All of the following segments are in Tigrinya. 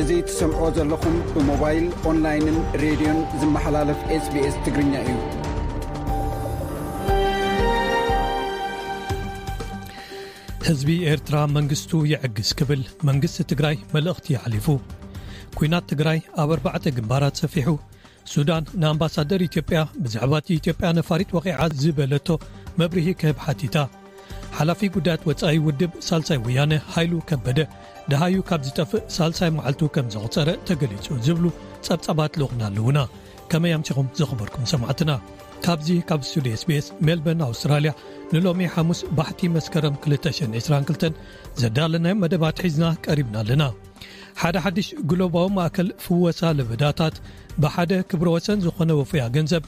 እዚ ትሰምዕዎ ዘለኹም ብሞባይል ኦንላይንን ሬድዮን ዝመሓላለፍ ስbስ ትግርኛ እዩ ህዝቢ ኤርትራ መንግስቱ ይዕግስ ክብል መንግስቲ ትግራይ መልእኽቲ ይሓሊፉ ኩናት ትግራይ ኣብ ኣርባዕተ ግንባራት ሰፊሑ ሱዳን ንኣምባሳደር ኢትዮጵያ ብዛዕባ እቲ ኢትዮጵያ ነፋሪት ወቒዓ ዝበለቶ መብርሂ ክህብ ሓቲታ ሓላፊ ጉዳያት ወፃኢ ውድብ ሳልሳይ ወያነ ሃይሉ ከበደ ደሃዩ ካብ ዝጠፍእ ሳልሳይ መዓልቱ ከም ዘቑፀረ ተገሊጹ ዝብሉ ጸብጻባት ልኡኹና ኣለዉና ከመይ ኣምሲኹም ዘኽበርኩም ሰማዕትና ካብዚ ካብ ስቱድዮ ስቤስ ሜልበን ኣውስትራልያ ንሎሚ ሓሙስ ባሕቲ መስከረም 222 ዘዳለናዮ መደባት ሒዝና ቀሪብና ኣለና ሓደ ሓድሽ ግሎባዊ ማእከል ፍወሳ ለበዳታት ብሓደ ክብረ ወሰን ዝኾነ ወፍያ ገንዘብ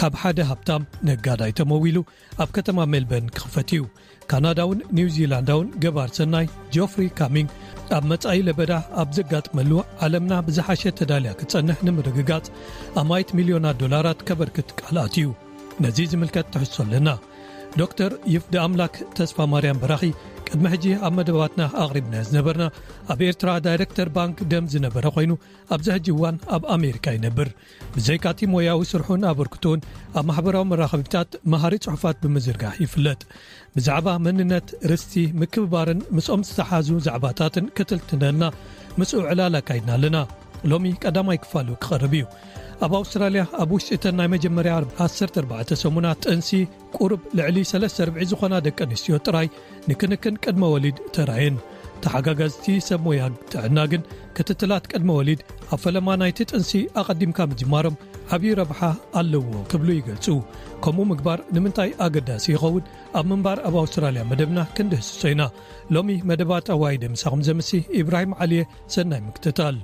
ካብ ሓደ ሃብታም ነጋዳይ ተመዊሉ ኣብ ከተማ ሜልበን ክኽፈት እዩ ካናዳውን ኒውዚላንዳውን ገባር ሰናይ ጆፍሪ ካሚንግ ኣብ መጻኢ ለበዳ ኣብ ዘጋጥመሉ ዓለምና ብዝሓሸ ተዳልያ ክጸንሕ ንምርግጋጽ ኣማይት ሚልዮናት ዶላራት ከበርክት ቃልኣት እዩ ነዚ ዝምልከት ትሕሶ ኣለና ዶክተር ይፍዲ ኣምላክ ተስፋ ማርያም በራኺ ቅድሚ ሕጂ ኣብ መደባትና ኣቕሪብናዮ ዝነበርና ኣብ ኤርትራ ዳይረክተር ባንክ ደም ዝነበረ ኮይኑ ኣብዚ ሕጂ እዋን ኣብ ኣሜሪካ ይነብር ብዘይካቲ ሞያዊ ስርሑን ኣበርክቱን ኣብ ማሕበራዊ መራኸቢታት መሃሪ ጽሑፋት ብምዝርጋሕ ይፍለጥ ብዛዕባ መንነት ርስቲ ምክብባርን ምስኦም ዝተሓዙ ዛዕባታትን ክትልትነልና ምስ ውዕላል ኣካይድና ኣለና ሎሚ ቀዳማይ ክፋሉ ክቐርብ እዩ ኣብ ኣውስትራልያ ኣብ ውሽጢተን ናይ መጀመርያ 14 ሰሙናት ጥንሲ ቁሩብ ልዕሊ ሰለስተ ርብዒ ዝኾና ደቂ ኣንስትዮ ጥራይ ንክንክን ቅድመ ወሊድ ተራየን ተሓጋጋዝቲ ሰብ ሞያ ጥዕና ግን ክትትላት ቅድመ ወሊድ ኣብ ፈለማ ናይቲ ጥንሲ ኣቐዲምካ ምጅማሮም ዓብዪ ረብሓ ኣለዎ ክብሉ ይገልጹ ከምኡ ምግባር ንምንታይ ኣገዳሲ ይኸውን ኣብ ምንባር ኣብ ኣውስትራልያ መደብና ክንድህስሶ ኢና ሎሚ መደባት ኣዋይደ ምሳኹም ዘምሲ ኢብራሂም ዓልየ ሰናይ ምክትታል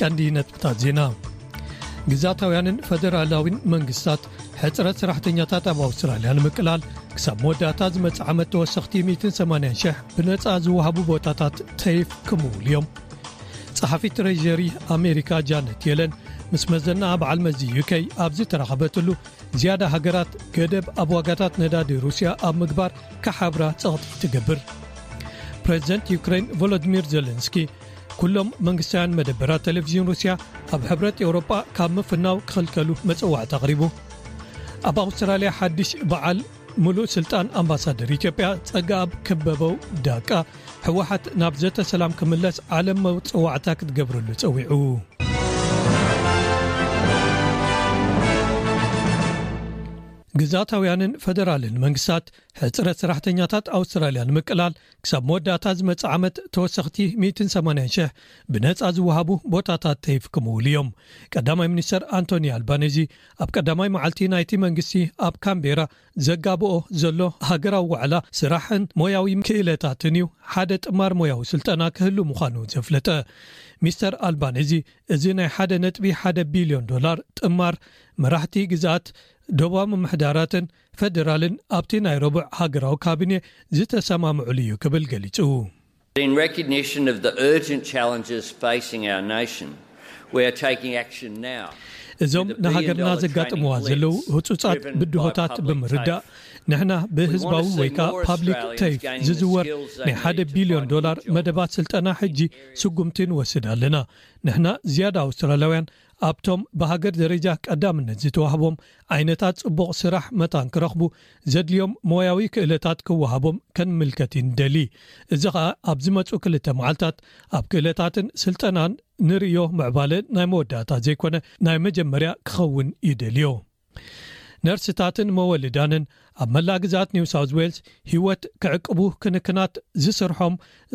ቀንዲ ነጥብታት ዜና ግዛታውያንን ፈደራላዊን መንግስታት ሕፅረት ስራሕተኛታት ኣብ ኣውስትራልያ ንምቅላል ክሳብ መወዳእታ ዝመፅ ዓመት ተወሰኽቲ 180,00 ብነፃ ዝውሃቡ ቦታታት ተይፍ ክምውሉ እዮም ጸሓፊ ትረዠሪ ኣሜሪካ ጃነት የለን ምስ መዘናኣ በዓል መዚ ዩከይ ኣብዚ ተረኸበትሉ ዝያዳ ሃገራት ገደብ ኣብ ዋጋታት ነዳዲ ሩስያ ኣብ ምግባር ካሓብራ ጸቕጢ ትገብር ፕረዚደንት ዩክራይን ቮሎድሚር ዘለንስኪ ኩሎም መንግስታውያን መደበራት ቴሌቭዝን ሩስያ ኣብ ሕብረት ኤውሮጳ ካብ ምፍናው ክኽልከሉ መጸዋዕቲ ኣቕሪቡ ኣብ ኣውስትራልያ ሓድሽ በዓል ምሉእ ስልጣን ኣምባሳደር ኢትዮጵያ ጸጋኣብ ክበበው ዳቃ ህወሓት ናብ ዘተ ሰላም ክምለስ ዓለም መውጸዋዕታ ክትገብረሉ ጸዊዑ ግዛታውያንን ፈደራልን መንግስታት ሕፅረት ሰራሕተኛታት ኣውስትራልያ ንምቅላል ክሳብ መወዳእታ ዝመፅ ዓመት ተወሰኽቲ 180,00 ብነፃ ዝወሃቡ ቦታታት ተይፍ ክምውሉ እዮም ቀዳማይ ሚኒስተር ኣንቶኒ ኣልባነዚ ኣብ ቀዳማይ መዓልቲ ናይቲ መንግስቲ ኣብ ካንቤራ ዘጋብኦ ዘሎ ሃገራዊ ዋዕላ ስራሕን ሞያዊ ክኢለታትን እዩ ሓደ ጥማር ሞያዊ ስልጠና ክህሉ ምዃኑ ዘፍለጠ ሚስተር ኣልባኔዚ እዚ ናይ ሓደ ነጥቢ ሓደ ቢልዮን ዶላር ጥማር መራሕቲ ግዝኣት ደቡባዊ ምምሕዳራትን ፈደራልን ኣብቲ ናይ ረቡዕ ሃገራዊ ካቢኔ ዝተሰማምዕሉ እዩ ክብል ገሊጹ። እዞም ንሃገርና ዘጋጥምዋ ዘለዉ ህጹጻት ብድሆታት ብምርዳእ፣ ንሕና ብህዝባዊ ወይ ከኣ ፓብሊክ ተይፍ ዝዝወር ናይ ሓደ ቢልዮን ዶላር መደባት ስልጠና ሕጂ ስጉምቲ ንወስድ ኣለና። ንሕና ዝያዳ ኣውስትራልያውያን ኣብቶም ብሃገር ደረጃ ቀዳምነት ዝተዋህቦም ዓይነታት ጽቡቕ ስራሕ መታን ክረኽቡ ዘድልዮም ሞያዊ ክእለታት ክወሃቦም ከንምልከት ንደሊ። እዚ ከኣ ኣብ ዝመጹ ክልተ መዓልታት ኣብ ክእለታትን ስልጠናን ንርእዮ ምዕባለ ናይ መወዳእታ ዘይኮነ ናይ መጀመርያ ክኸውን ይደልዮ። ነርስታትን መወልዳንን ኣብ መላእ ግዝኣት ኒው ሳውዝ ዌልስ ህይወት ክዕቅቡ ክንክናት ዝስርሖም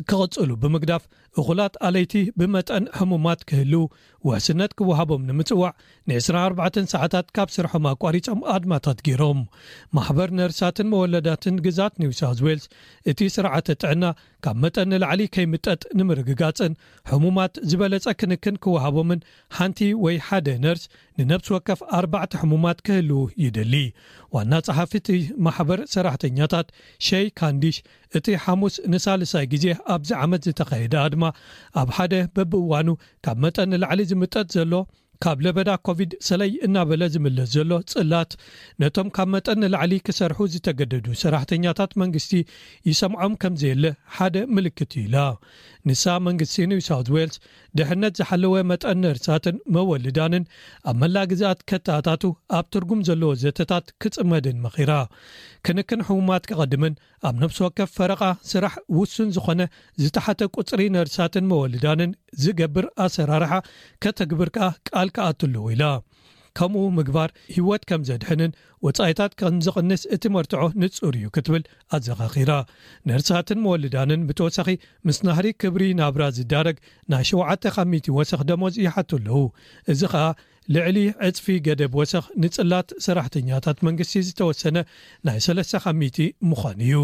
ክቕፅሉ ብምግዳፍ እኹላት ኣለይቲ ብመጠን ሕሙማት ክህልው ውሕስነት ክወሃቦም ንምፅዋዕ ን24 ሰዓታት ካብ ስርሖም ኣቋሪፆም ኣድማታት ገይሮም ማሕበር ነርሳትን መወለዳትን ግዝኣት ኒው ሳውዝ ዌልስ እቲ ስርዓተ ጥዕና ካብ መጠን ንላዕሊ ከይምጠጥ ንምርግጋፅን ሕሙማት ዝበለፀ ክንክን ክወሃቦምን ሓንቲ ወይ ሓደ ነርስ ንነብሲ ወከፍ ኣርባዕተ ሕሙማት ክህልው ይደሊ። ዋና ጸሓፊ እቲ ማሕበር ሰራሕተኛታት ሸይ ካንዲሽ እቲ ሓሙስ ንሳልሳይ ግዜ ኣብዚ ዓመት ዝተኻየደ ኣድማ ኣብ ሓደ በብእዋኑ ካብ መጠን ንላዕሊ ዝምጠጥ ዘሎ ካብ ለበዳ ኮቪድ ሰለይ እናበለ ዝምለስ ዘሎ ጽላት ነቶም ካብ መጠን ንላዕሊ ክሰርሑ ዝተገደዱ ሰራሕተኛታት መንግስቲ ይሰምዖም ከምዘየለ ሓደ ምልክት እዩ ኢላ ንሳ መንግስቲ ኒው ሳውት ዌልስ ድሕነት ዝሓለወ መጠን ነርሳትን መወልዳንን ኣብ መላእ ግዝኣት ከተኣታቱ ኣብ ትርጉም ዘለዎ ዘተታት ክጽመድን መኺራ። ክንክን ሕሙማት ከቐድምን ኣብ ነብሲ ወከፍ ፈረቓ ስራሕ ውሱን ዝኾነ ዝተሓተ ቁጽሪ ነርሳትን መወልዳንን ዝገብር ኣሰራርሓ ከተግብር ከኣ ቃል ክኣቱ ኣለዎ ኢላ። ከምኡ ምግባር ህይወት ከም ዘድሕንን ወጻኢታት ከም ዝቕንስ እቲ መርትዖ ንጹር እዩ ክትብል ኣዘኻኺራ። ነርሳትን መወልዳንን ብተወሳኺ ምስ ናህሪ ክብሪ ናብራ ዝዳረግ ናይ ሸውዓተ ካብ ሚእቲ ወሰኽ ደሞዝ ይሓቱ ኣለዉ፣ እዚ ከኣ ልዕሊ ዕጽፊ ገደብ ወሰኽ ንጽላት ሰራሕተኛታት መንግስቲ ዝተወሰነ ናይ ሰለስተ ካብ ሚእቲ ምዃኑ እዩ።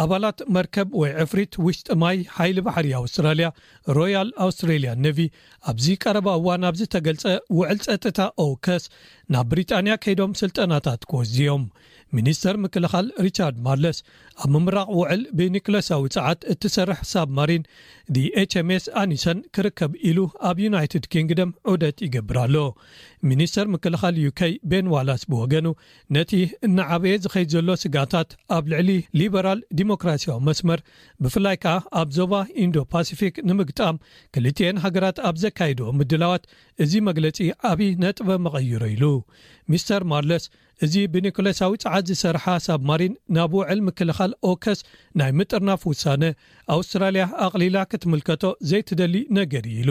ኣባላት መርከብ ወይ ዕፍሪት ውሽጢ ማይ ሓይሊ ባሕሪ ኣውስትራልያ ሮያል ኣውስትራልያን ነቪ ኣብዚ ቀረባ እዋን ኣብ ዝተገልፀ ውዕል ፀጥታ ኦውከስ ናብ ብሪጣንያ ከይዶም ስልጠናታት ክወስዱ እዮም ሚኒስተር ምክልኻል ሪቻርድ ማርለስ ኣብ ምምራቕ ውዕል ብኒክለሳዊ ፀዓት እትሰርሕ ሳብማሪን hms ኣኒሰን ክርከብ ኢሉ ኣብ ዩናይትድ ኪንግደም ዑደት ይገብር ኣሎ ሚኒስተር ምክልኻል ዩከይ ቤን ዋላስ ብወገኑ ነቲ እናዓበየ ዝኸይድ ዘሎ ስግኣታት ኣብ ልዕሊ ሊበራል ዲሞክራስያዊ መስመር፣ ብፍላይ ከኣ ኣብ ዞባ ኢንዶ-ፓሲፊክ ንምግጣም ክልቲኤን ሃገራት ኣብ ዘካይድኦ ምድላዋት እዚ መግለጺ ዓቢ ነጥበ መቐይሮ ኢሉ። ሚስተር ማርለስ፣ እዚ ብኒኩለሳዊ ጸዓት ዝሰርሓ ሳብማሪን ናብ ውዕል ምክልኻል ኦከስ ናይ ምጥርናፍ ውሳነ፣ ኣውስትራልያ ኣቕሊላ ክትምልከቶ ዘይትደሊ ነገር'ዩ ኢሉ።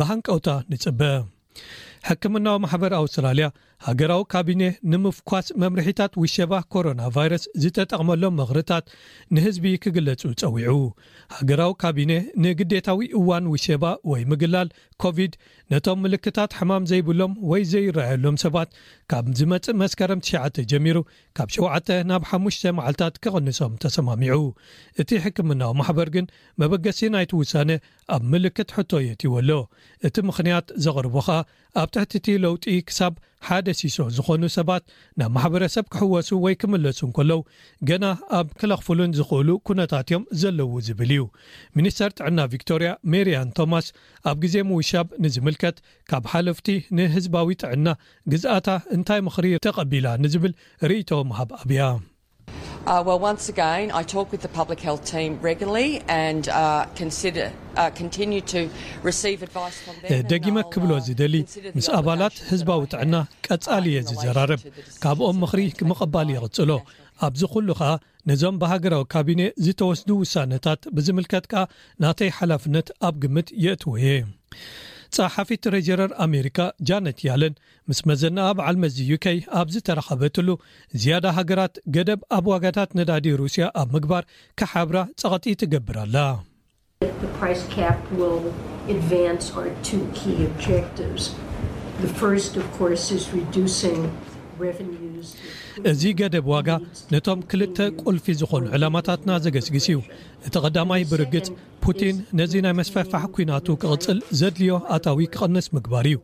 ብሃንቀውታ ንጽበ። ሕክምናዊ ማሕበር ኣውስትራልያ ሃገራዊ ካቢኔ ንምፍኳስ መምርሒታት ውሸባ ኮሮና ቫይረስ ዝተጠቕመሎም ምኽርታት ንህዝቢ ክግለጹ ጸዊዑ። ሃገራዊ ካቢኔ ንግዴታዊ እዋን ውሸባ ወይ ምግላል ኮቪድ ነቶም ምልክታት ሕማም ዘይብሎም ወይ ዘይረኣየሎም ሰባት ካብ ዝመጽእ መስከረም ትሽዓተ ጀሚሩ ካብ ሸውዓተ ናብ ሓሙሽተ መዓልታት ክቕንሶም ተሰማሚዑ። እቲ ሕክምናዊ ማሕበር ግን መበገሲ ናይቲ ውሳነ ኣብ ምልክት ሕቶ የእትይዎ ኣሎ። እቲ ምኽንያት ዘቕርቦ ከኣ ኣብ ትሕቲ እቲ ለውጢ ክሳብ ሓደ ሲሶ ዝኾኑ ሰባት ናብ ማሕበረሰብ ክሕወሱ ወይ ክምለሱ እንከለው ገና ኣብ ክለኽፍሉን ዝኽእሉ ኩነታት እዮም ዘለው ዝብል እዩ። ሚኒስተር ጥዕና ቪክቶርያ ሜሪያን ቶማስ ኣብ ግዜ ምውሻብ ንዝምልከት ካብ ሓለፍቲ ንህዝባዊ ጥዕና ግዝኣታ እንታይ ምኽሪ ተቐቢላ ንዝብል ርእይቶ ምሃብ ኣብያ። ደጊመ ክብሎ ዝደሊ ምስ ኣባላት ህዝባዊ ጥዕና ቀጻሊ እየ ዝዘራረብ ካብኦም ምኽሪ ምቐባል ይቕጽሎ ኣብዚ ኩሉ ከኣ ነዞም ብሃገራዊ ካቢነ ዝተወስዱ ውሳነታት ብዝምልከት ከኣ ናተይ ሓላፍነት ኣብ ግምት የእትወ እየ ጸሓፊት ትረጀረር ኣሜሪካ ጃነት ያለን ምስ መዘንኣ በዓል መዚ ዩከይ ኣብ ዝተራኸበትሉ፣ ዝያዳ ሃገራት ገደብ ኣብ ዋጋታት ነዳዲ ሩስያ ኣብ ምግባር ክሓብራ ጸቕጢ ትገብር ኣላ። እዚ ገደብ ዋጋ ነቶም ክልተ ቁልፊ ዝኾኑ ዕላማታትና ዘገስግስ እዩ። እቲ ቀዳማይ ብርግጽ ፑቲን ነዚ ናይ መስፈሕፋሕ ኲናቱ ክቕጽል ዘድልዮ ኣታዊ ክቕንስ ምግባር እዩ።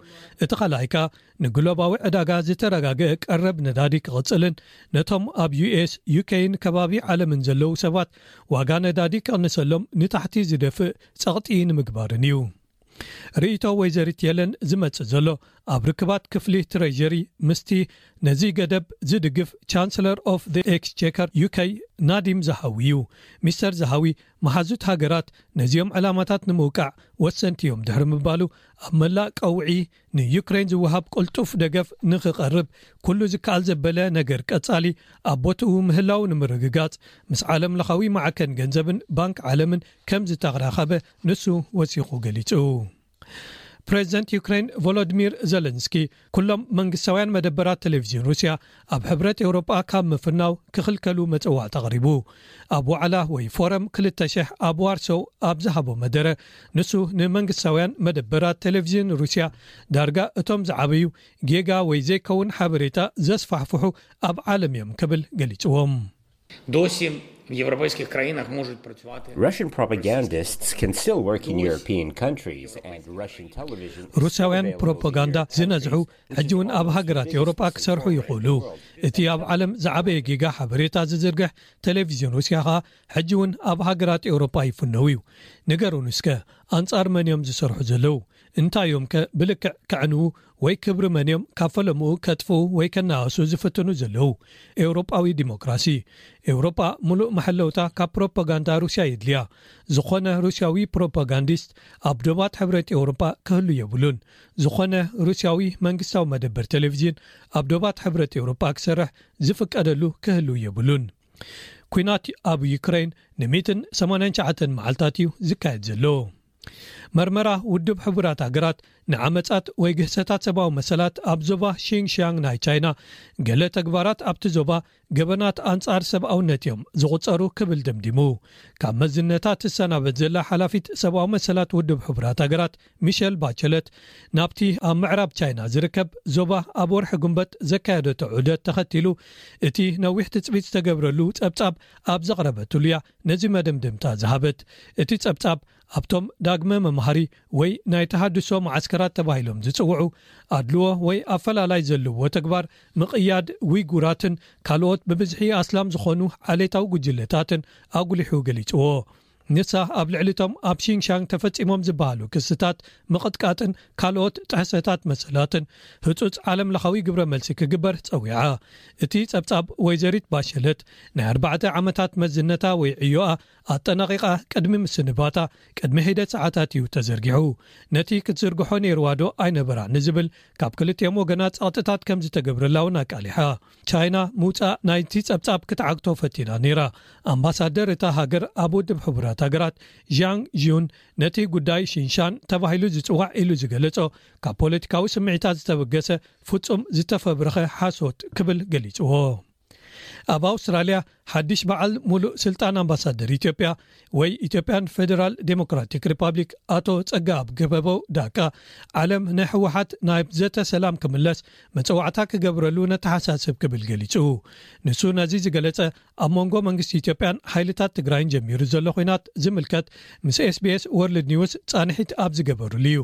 እቲ ካልኣይ ከኣ ንግሎባዊ ዕዳጋ ዝተረጋገኤ ቀረብ ነዳዲ ክቕጽልን ነቶም ኣብ ዩኤስ፣ ዩከይን ከባቢ ዓለምን ዘለዉ ሰባት ዋጋ ነዳዲ ክቕንሰሎም ንታሕቲ ዝደፍእ ጸቕጢ ንምግባርን እዩ። ርእይቶ ወይዘሪት የለን ዝመጽእ ዘሎ ኣብ ርክባት ክፍሊ ትሬዠሪ ምስቲ ነዚ ገደብ ዝድግፍ ቻንስለር ኦፍ ዘ ኤክስቼከር ዩከይ ናዲም ዛሃዊ እዩ። ሚስተር ዛሃዊ መሓዙት ሃገራት ነዚኦም ዕላማታት ንምውቃዕ ወሰንቲ እዮም ድሕሪ ምባሉ ኣብ መላእ ቀውዒ ንዩክረይን ዝወሃብ ቅልጡፍ ደገፍ ንክቐርብ ኩሉ ዝከኣል ዘበለ ነገር ቀጻሊ ኣብ ቦትኡ ምህላው ንምርግጋጽ ምስ ዓለም ለኻዊ ማዕከን ገንዘብን ባንክ ዓለምን ከምዝተራኸበ ንሱ ወሲኹ ገሊጹ። ፕረዚደንት ዩክሬን ቮሎድሚር ዘለንስኪ ኩሎም መንግስታውያን መደበራት ቴሌቭዝን ሩስያ ኣብ ሕብረት ኤውሮጳ ካብ ምፍናው ክኽልከሉ መጸዋዕቲ ኣቕሪቡ ኣብ ዋዕላ ወይ ፎረም 200 ኣብ ዋርሶ ኣብ ዝሃቦ መደረ ንሱ ንመንግስታውያን መደበራት ቴሌቭዝን ሩስያ ዳርጋ እቶም ዝዓበዩ ጌጋ ወይ ዘይከውን ሓበሬታ ዘስፋሕፍሑ ኣብ ዓለም እዮም ክብል ገሊጽዎም ሩስያውያን ፕሮፓጋንዳ ዝነዝሑ ሕጂ ውን ኣብ ሃገራት ኤውሮጳ ክሰርሑ ይኽእሉ እቲ ኣብ ዓለም ዝዓበየ ጊጋ ሓበሬታ ዝዝርግሕ ቴሌቭዝዮን ሩስያ ኸኣ ሕጂ ውን ኣብ ሃገራት ኤውሮጳ ይፍነው እዩ ንገሩኒ እስከ ኣንጻር መን እዮም ዝሰርሑ ዘለዉ እንታይ እዮም ከ ብልክዕ ከዕንዉ ወይ ክብሪ መን እዮም ካብ ፈለምኡ ከጥፍኡ ወይ ከነኣእሱ ዝፍትኑ ዘለዉ? ኤውሮጳዊ ዲሞክራሲ። ኤውሮጳ ምሉእ መሐለውታ ካብ ፕሮፓጋንዳ ሩስያ የድልያ። ዝኾነ ሩስያዊ ፕሮፓጋንዲስት ኣብ ዶባት ሕብረት ኤውሮጳ ክህሉ የብሉን። ዝኾነ ሩስያዊ መንግስታዊ መደበር ቴሌቪዥን ኣብ ዶባት ሕብረት ኤውሮጳ ክሰርሕ ዝፍቀደሉ ክህልው የብሉን። ኩናት ኣብ ዩክረይን ን8ሸ መዓልታት እዩ ዝካየድ ዘሎ። መርመራ ውድብ ሕቡራት ሃገራት ንዓመጻት ወይ ግህሰታት ሰብኣዊ መሰላት ኣብ ዞባ ሺንግሺያንግ ናይ ቻይና፣ ገለ ተግባራት ኣብቲ ዞባ ገበናት ኣንጻር ሰብኣውነት እዮም ዝቝጸሩ ክብል ደምዲሙ። ካብ መዝነታ ትሰናበት ዘላ ሓላፊት ሰብኣዊ መሰላት ውድብ ሕቡራት ሃገራት ሚሸል ባቸለት ናብቲ ኣብ ምዕራብ ቻይና ዝርከብ ዞባ ኣብ ወርሒ ጉንበት ዘካየደቶ ዑደት ተኸቲሉ እቲ ነዊሕ ትጽቢት ዝተገብረሉ ጸብጻብ ኣብ ዘቕረበትሉ እያ ነዚ መደምደምታ ዝሃበት እቲ ጸብጻብ ኣብቶም ዳግመ መምሃሪ ወይ ናይ ተሃድሶ መዓስከራት ተባሂሎም ዝጽውዑ ኣድልዎ ወይ ኣፈላላይ ዘለዎ ተግባር ምቕያድ ዊጉራትን ካልኦት ብብዝሒ ኣስላም ዝኾኑ ዓሌታዊ ጉጅለታትን ኣጉሊሑ ገሊጽዎ። ንሳ ኣብ ልዕሊ እቶም ኣብ ሺንሻንግ ተፈጺሞም ዝበሃሉ ክስታት ምቕጥቃጥን ካልኦት ጥሕሰታት መሰላትን ህጹጽ ዓለምለኻዊ ግብረ መልሲ ክግበር ጸዊዓ። እቲ ጸብጻብ፣ ወይዘሪት ባሸለት ናይ ኣርባዕተ ዓመታት መዝነታ ወይ ዕዮኣ ኣጠናቒቓ ቅድሚ ምስንባታ ቅድሚ ሒደት ሰዓታት እዩ ተዘርጊሑ። ነቲ ክትዝርግሖ ነይሩዋዶ ኣይነበራን ንዝብል ካብ ክልቲኦም ወገናት ጸቕጥታት ከም ዝተገብረላ'ውን ኣቃሊሓ። ቻይና ምውጻእ ናይቲ ጸብጻብ ክትዓግቶ ፈቲና ነይራ። ኣምባሳደር እታ ሃገር ኣብ ውድብ ሕቡራት ሃገራት ዣንግ ዥዩን ነቲ ጉዳይ ሽንሻን ተባሂሉ ዝጽዋዕ ኢሉ ዝገለጾ ካብ ፖለቲካዊ ስምዒታት ዝተበገሰ ፍጹም ዝተፈብረኸ ሓሶት ክብል ገሊጽዎ። ኣብ ኣውስትራልያ ሓድሽ በዓል ሙሉእ ስልጣን ኣምባሳደር ኢትዮጵያ ወይ ኢትዮጵያን ፌደራል ዴሞክራቲክ ሪፓብሊክ ኣቶ ጸጋኣብ ገበበው ዳቃ ዓለም ንሕወሓት ናብ ዘተ ሰላም ክምለስ መጸዋዕታ ክገብረሉ ነተሓሳስብ ክብል ገሊጹ ንሱ ነዚ ዝገለጸ ኣብ መንጎ መንግስቲ ኢትዮጵያን ሓይልታት ትግራይን ጀሚሩ ዘሎ ኹናት ዝምልከት ምስ ኤስቢኤስ ወርልድ ኒውስ ፃንሒት ኣብ ዝገበሩሉ እዩ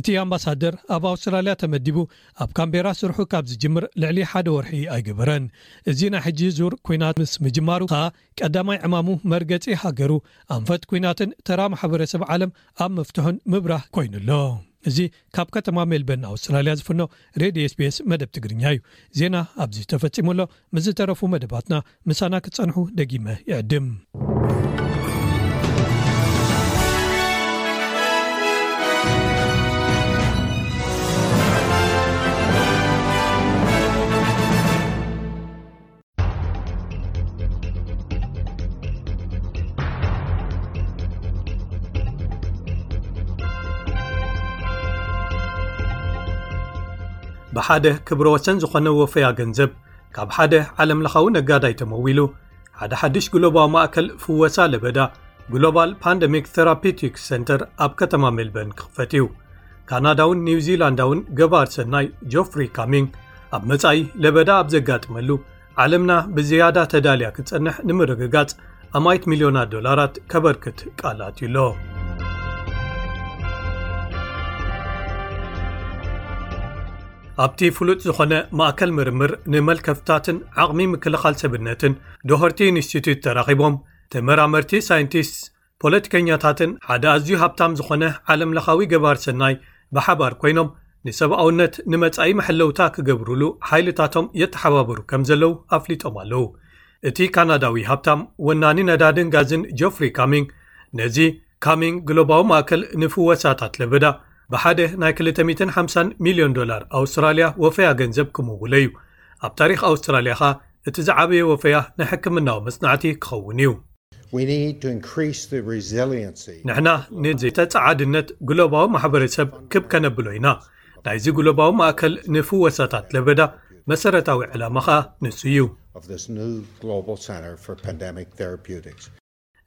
እቲ ኣምባሳደር ኣብ ኣውስትራልያ ተመዲቡ ኣብ ካምቤራ ስርሑ ካብ ዝጅምር ልዕሊ ሓደ ወርሒ ኣይገበረን እዚ ናይ ሕጂ ዙር ኩናት ምስ ምጅማሩ ከኣ ቀዳማይ ዕማሙ መርገፂ ሃገሩ ኣንፈት ኩናትን ተራ ማሕበረሰብ ዓለም ኣብ ምፍትሑን ምብራህ ኮይኑ ኣሎ እዚ ካብ ከተማ ሜልበን ኣውስትራልያ ዝፍኖ ሬድዮ ስቤስ መደብ ትግርኛ እዩ ዜና ኣብዚ ተፈጺሙ ኣሎ ምስ ዝተረፉ መደባትና ምሳና ክትጸንሑ ደጊመ ይዕድም ብሓደ ክብረ ወሰን ዝኾነ ወፈያ ገንዘብ ካብ ሓደ ዓለም ለኻዊ ነጋዳይ ተመዊሉ ሓደ ሓድሽ ግሎባዊ ማእከል ፍወሳ ለበዳ ግሎባል ፓንደሚክ ተራፒቲክ ሰንተር ኣብ ከተማ ሜልበርን ክኽፈት እዩ ካናዳውን ኒውዚላንዳውን ገባር ሰናይ ጆፍሪ ካሚንግ ኣብ መጻኢ ለበዳ ኣብ ዘጋጥመሉ ዓለምና ብዝያዳ ተዳልያ ክትጸንሕ ንምርግጋጽ ኣማይት ሚልዮናት ዶላራት ከበርክት ቃላት እዩ ኣሎ ኣብቲ ፍሉጥ ዝኾነ ማእከል ምርምር ንመልከፍታትን ዓቕሚ ምክልኻል ሰብነትን ዶሆርቲ ኢንስቲትዩት ተራኺቦም ተመራመርቲ ሳይንቲስት ፖለቲከኛታትን ሓደ ኣዝዩ ሃብታም ዝኾነ ዓለም ለኻዊ ገባር ሰናይ ብሓባር ኮይኖም ንሰብኣውነት ንመጻኢ መሐለውታ ክገብሩሉ ሓይልታቶም የተሓባበሩ ከም ዘለው ኣፍሊጦም ኣለው። እቲ ካናዳዊ ሃብታም ወናኒ ነዳድን ጋዝን ጆፍሪ ካሚንግ ነዚ ካሚንግ ግሎባዊ ማእከል ንፍወሳታት ለበዳ ብሓደ ናይ ክልተ ሚእትን ሓምሳን ሚልዮን ዶላር ኣውስትራልያ ወፈያ ገንዘብ ክምውሎ እዩ። ኣብ ታሪኽ ኣውስትራልያ ኸኣ እቲ ዝዓበየ ወፈያ ናይ ሕክምናዊ መጽናዕቲ ክኸውን እዩ። ንሕና ንዝተጸዓድነት ግሎባዊ ማሕበረሰብ ክብ ከነብሎ ኢና። ናይዚ ግሎባዊ ማእከል ንፍወሳታት ለበዳ መሰረታዊ ዕላማ ኸኣ ንሱ እዩ።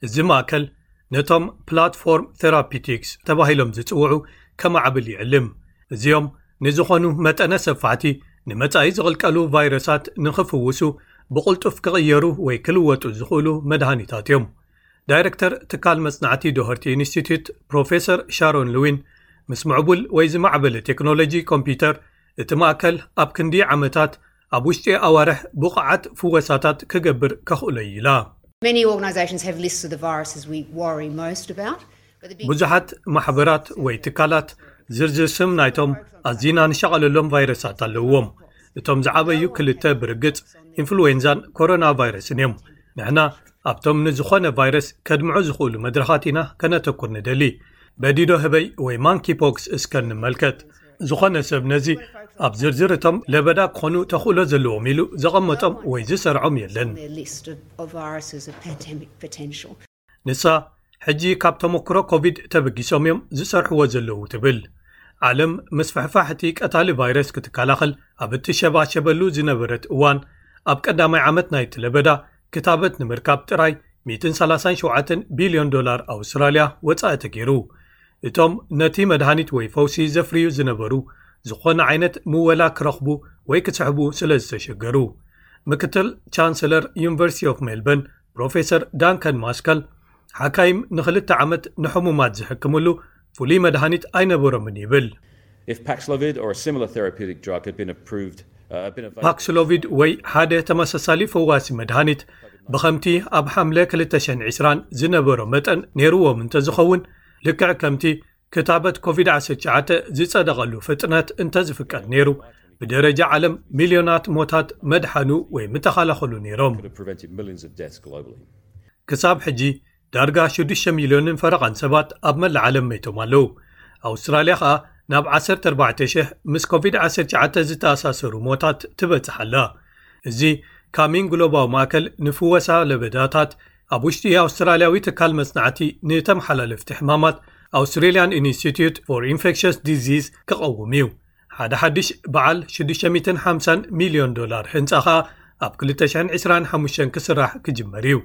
እዚ ማእከል ነቶም ፕላትፎርም ቴራፒውቲክስ ተባሂሎም ዝጽውዑ ከማዕብል ይዕልም። እዚኦም ንዝኾኑ መጠነ ሰፋሕቲ ንመጻኢ ዝቕልቀሉ ቫይረሳት ንኽፍውሱ ብቕልጡፍ ክቕየሩ ወይ ክልወጡ ዝኽእሉ መድሃኒታት እዮም። ዳይረክተር ትካል መጽናዕቲ ዶሀርቲ ኢንስቲትዩት ፕሮፌሰር ሻሮን ልዊን ምስ ምዕቡል ወይ ዝማዕበለ ቴክኖሎጂ ኮምፒዩተር እቲ ማእከል ኣብ ክንዲ ዓመታት ኣብ ውሽጢ ኣዋርሕ ብቑዓት ፍወሳታት ክገብር ከኽእሎ እዩ ኢላ። ብዙሓት ማሕበራት ወይ ትካላት ዝርዝር ስም ናይቶም ኣዚና ንሻቐለሎም ቫይረሳት ኣለውዎም። እቶም ዝዓበዩ ክልተ ብርግጽ ኢንፍሉዌንዛን ኮሮናቫይረስን እዮም። ንሕና ኣብቶም ንዝኾነ ቫይረስ ከድምዑ ዝኽእሉ መድረኻት ኢና ከነተኩር ንደሊ። በዲዶ ህበይ ወይ ማንኪፖክስ እስከ ንመልከት። ዝኾነ ሰብ ነዚ ኣብ ዝርዝር እቶም ለበዳ ክኾኑ ተኽእሎ ዘለዎም ኢሉ ዘቐመጦም ወይ ዝሰርዖም የለን። ንሳ፣ ሕጂ ካብ ተመክሮ ኮቪድ ተበጊሶም እዮም ዝሰርሕዎ ዘለዉ ትብል። ዓለም ምስፍሕፋሕ እቲ ቀታሊ ቫይረስ ክትከላኸል ኣብ እትሸባሸበሉ ዝነበረት እዋን፣ ኣብ ቀዳማይ ዓመት ናይቲ ለበዳ ክታበት ንምርካብ ጥራይ ሚእትን ሰላሳን ሸውዓተን ቢልዮን ዶላር ኣውስትራልያ ወጻኢ ተገይሩ። እቶም ነቲ መድሃኒት ወይ ፈውሲ ዘፍርዩ ዝነበሩ ዝዀነ ዓይነት ምወላ ክረኽቡ ወይ ክስሕቡ ስለ ዝተሸገሩ። ምክትል ቻንስለር ዩኒቨርሲቲ ኦፍ ሜልበርን ፕሮፌሰር ዳንካን ማስከል፣ ሓካይም ንኽልተ ዓመት ንሕሙማት ዝሕክምሉ ፍሉይ መድሃኒት ኣይነበሮምን ይብል። ፓክስሎቪድ ወይ ሓደ ተመሳሳሊ ፈዋሲ መድሃኒት ብኸምቲ ኣብ ሓምለ 2ሸን ዕስራን ዝነበሮ መጠን ነይርዎም እንተዝኸውን፣ ልክዕ ከምቲ ክታበት ኮቪድ-ዓሰርተ-ትሽዓተ ዝጸደቐሉ ፍጥነት እንተዝፍቀድ ነይሩ፣ ብደረጃ ዓለም ሚልዮናት ሞታት መድሓኑ ወይ ምተኻላኸሉ ነይሮም። ክሳብ ሕጂ፣ ዳርጋ ሽዱሽተ ሚልዮንን ፈረቓን ሰባት ኣብ መላእ ዓለም መይቶም ኣለዉ። ኣውስትራልያ ከኣ ናብ ዓሰርተ ኣርባዕተ ሽሕ ምስ ኮቪድ ዓሰርተ ትሽዓተ ዝተኣሳሰሩ ሞታት ትበጽሕ ኣላ። እዚ ካሚን ግሎባዊ ማእከል ንፍወሳ ለበዳታት ኣብ ውሽጢ ኣውስትራልያዊ ትካል መጽናዕቲ ንተመሓላለፍቲ ሕማማት፣ Australian Institute for Infectious Disease፣ ክቐውም እዩ። ሓደ ሓድሽ በዓል ሽዱሽተ ሚእትን ሓምሳን ሚልዮን ዶላር ህንጻ ከኣ ኣብ ክልተ ሽሕን ዕስራን ሓሙሽተን ክስራሕ ክጅመር እዩ።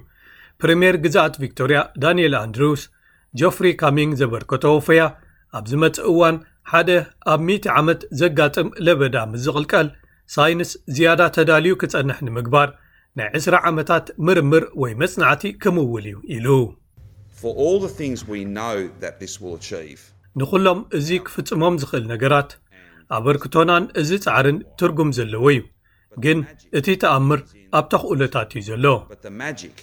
ፕሪምየር ግዝኣት ቪክቶርያ ዳንኤል ኣንድሪውስ፣ ጆፍሪ ካሚንግ ዘበርከቶ ወፈያ፣ ኣብ ዝመጽእ እዋን ሓደ ኣብ ሚእቲ ዓመት ዘጋጥም ለበዳ ምስ ዝቕልቀል፣ ሳይንስ ዝያዳ ተዳልዩ ክጸንሕ ንምግባር ናይ ዕስራ ዓመታት ምርምር ወይ መጽናዕቲ ክምውል እዩ ኢሉ። For all the things we know that this will achieve. ንዅሎም እዚ ክፍጽሞም ዝኽእል ነገራት፣ ኣበርክቶናን እዚ ጻዕርን ትርጕም ዘለዎ እዩ። ግን እቲ ተኣምር ኣብ ተኽእሎታት እዩ ዘሎ። But the magic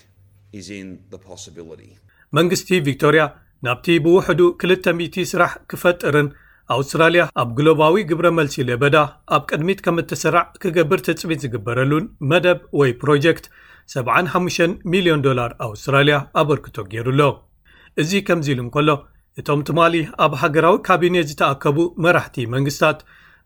is in the possibility. መንግስቲ ቪክቶርያ ናብቲ ብውሕዱ ክልተ ሚእቲ ስራሕ ክፈጥርን ኣውስትራልያ ኣብ ግሎባዊ ግብረ መልሲ ለበዳ ኣብ ቅድሚት ከም እትስራዕ ክገብር ትጽቢት ዝግበረሉን መደብ ወይ ፕሮጀክት ሰብዓን ሓሙሽተን ሚልዮን ዶላር ኣውስትራልያ ኣበርክቶ ገይሩ'ሎ። እዚ ከምዚ ኢሉ እንከሎ፣ እቶም ትማሊ ኣብ ሃገራዊ ካቢኔ ዝተኣከቡ መራሕቲ መንግስታት፣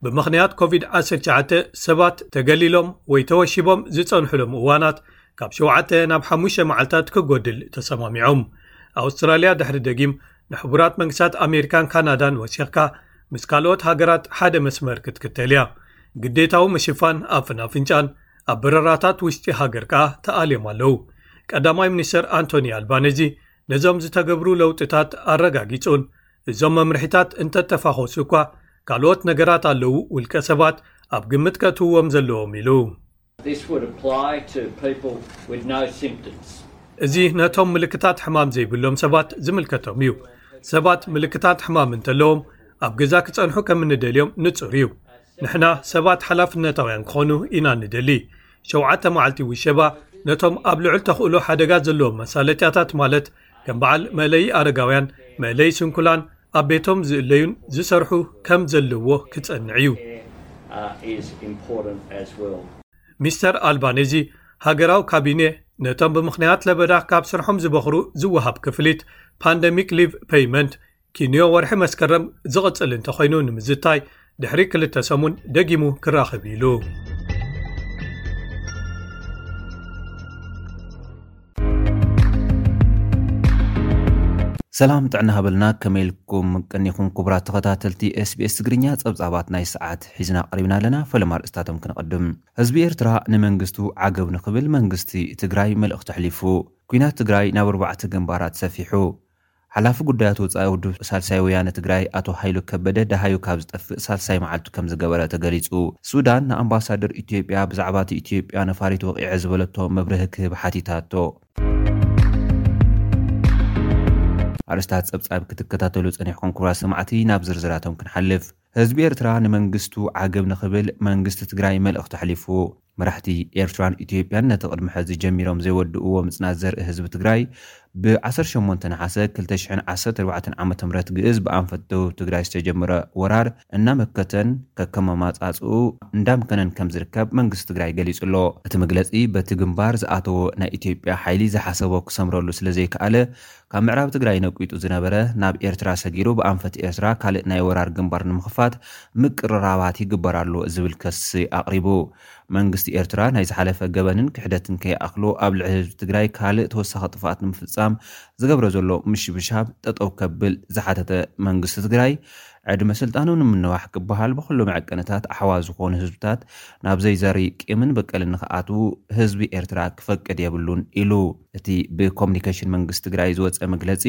ብምኽንያት ኮቪድ ዓሰርተ ትሽዓተ ሰባት ተገሊሎም ወይ ተወሺቦም ዝጸንሑሎም እዋናት፣ ካብ ሸውዓተ ናብ ሓሙሽተ መዓልታት ክጎድል ተሰማሚዖም ኣውስትራልያ ድሕሪ ደጊም ንሕቡራት መንግስታት ኣሜሪካን ካናዳን ወሲኽካ ምስ ካልኦት ሃገራት ሓደ መስመር ክትክተል እያ ግዴታዊ ምሽፋን ኣፍን ኣፍንጫን ኣብ በረራታት ውሽጢ ሃገር ከኣ ተኣልዮም ኣለዉ ቀዳማይ ሚኒስትር ኣንቶኒ ኣልባነዚ ነዞም ዝተገብሩ ለውጥታት ኣረጋጊጹን እዞም መምርሒታት እንተተፋኾሱ እኳ ካልኦት ነገራት ኣለዉ ውልቀ ሰባት ኣብ ግምት ከእትውዎም ዘለዎም ኢሉ እዚ ነቶም ምልክታት ሕማም ዘይብሎም ሰባት ዝምልከቶም እዩ። ሰባት ምልክታት ሕማም እንተለዎም ኣብ ገዛ ክጸንሑ ከም እንደልዮም ንጹር እዩ። ንሕና ሰባት ሓላፍነታውያን ክኾኑ ኢና እንደሊ። ሸውዓተ መዓልቲ ውሸባ ነቶም ኣብ ልዑል ተኽእሎ ሓደጋ ዘለዎም መሳለጥያታት ማለት፣ ከም በዓል መእለዪ ኣረጋውያን፣ መእለዪ ስንኩላን ኣብ ቤቶም ዝእለዩን ዝሰርሑ ከም ዘለዎ ክጸንዕ እዩ። ሚስተር ኣልባኔዚ፣ ሃገራዊ ካቢኔ ነቶም ብምኽንያት ለበዳ ካብ ስርሖም ዝበዅሩ ዝወሃብ ክፍሊት፣ ፓንደሚክ ሊቭ ፐይመንት፣ ኪንዮ ወርሒ መስከረም ዝቕጽል እንተኾይኑ ንምዝታይ ድሕሪ ክልተ ሰሙን ደጊሙ ክራኸብ እዩ ኢሉ። ሰላም ጥዕና ሃበልና ከመኢልኩም ቅኒኹም ክቡራት ተኸታተልቲ ስbs ትግርኛ ጸብጻባት ናይ ሰዓት ሒዝና ቐሪብና ኣለና ፈለማ ርእስታቶም ክንቐድም ህዝቢ ኤርትራ ንመንግስቱ ዓገብ ንክብል መንግስቲ ትግራይ መልእኽቲ ኣሕሊፉ ኩናት ትግራይ ናብ ኣርባዕተ ግንባራት ሰፊሑ ሓላፊ ጉዳያት ወፃኢ ውድብ ሳልሳይ ወያነ ትግራይ ኣቶ ሃይሉ ከበደ ደሃዩ ካብ ዝጠፍእ ሳልሳይ መዓልቱ ከምዝገበረ ተገሊፁ። ሱዳን ንኣምባሳደር ኢትዮጵያ ብዛዕባ እቲ ኢትዮጵያ ነፋሪት ወቒዐ ዝበለቶ መብርሂ ክህብ ሓቲታቶ። ኣርእስታት ፀብፃብ ክትከታተሉ ፀኒሕኩም ክቡራት ሰማዕቲ ናብ ዝርዝራቶም ክንሓልፍ። ህዝቢ ኤርትራ ንመንግስቱ ዓገብ ንኽብል መንግስቲ ትግራይ መልእኽቱ ኣሕሊፉ። መራሕቲ ኤርትራን ኢትዮጵያን ነቲ ቅድሚ ሕዚ ጀሚሮም ዘይወድእዎ ምጽናት ዘርኢ ህዝቢ ትግራይ ብ ዓሰርተ ሸሞንተ ነሓሰ ክልተ ሽሕን ዓሰርተ ኣርባዕተን ዓመተ ምህረት ግእዝ ብኣንፈት ደቡብ ትግራይ ዝተጀመረ ወራር እናመከተን ከከም ኣማጻጽእኡ እንዳምከነን ከምዝርከብ መንግስቲ ትግራይ ገሊጹ ኣሎ። እቲ መግለጺ በቲ ግንባር ዝኣተዎ ናይ ኢትዮጵያ ሓይሊ ዝሓሰቦ ክሰምረሉ ስለዘይከኣለ ካብ ምዕራብ ትግራይ ነቂጡ ዝነበረ ናብ ኤርትራ ሰጊሩ ብኣንፈት ኤርትራ ካልእ ናይ ወራር ግንባር ንምኽፋት ምቅርራባት ይግበር ኣሎ ዝብል ከሲ ኣቕሪቡ። መንግስቲ ኤርትራ ናይ ዝሓለፈ ገበንን ክሕደትን ከይኣኽሎ ኣብ ልዕሊ ህዝቢ ትግራይ ካልእ ተወሳኺ ጥፍኣት ንምፍጻም ዝገብሮ ዘሎ ምሽብሻብ ጠጠው ከብል ዝሓተተ መንግስቲ ትግራይ ዕድመ ስልጣኑ ንምንዋሕ ክበሃል ብኹሉ መዐቀንታት ኣሕዋ ዝኾኑ ህዝብታት ናብ ዘይዘሪ ቂምን በቀልን ንክኣትዉ ህዝቢ ኤርትራ ክፈቅድ የብሉን ኢሉ። እቲ ብኮምኒኬሽን መንግስቲ ትግራይ ዝወፀ መግለፂ፣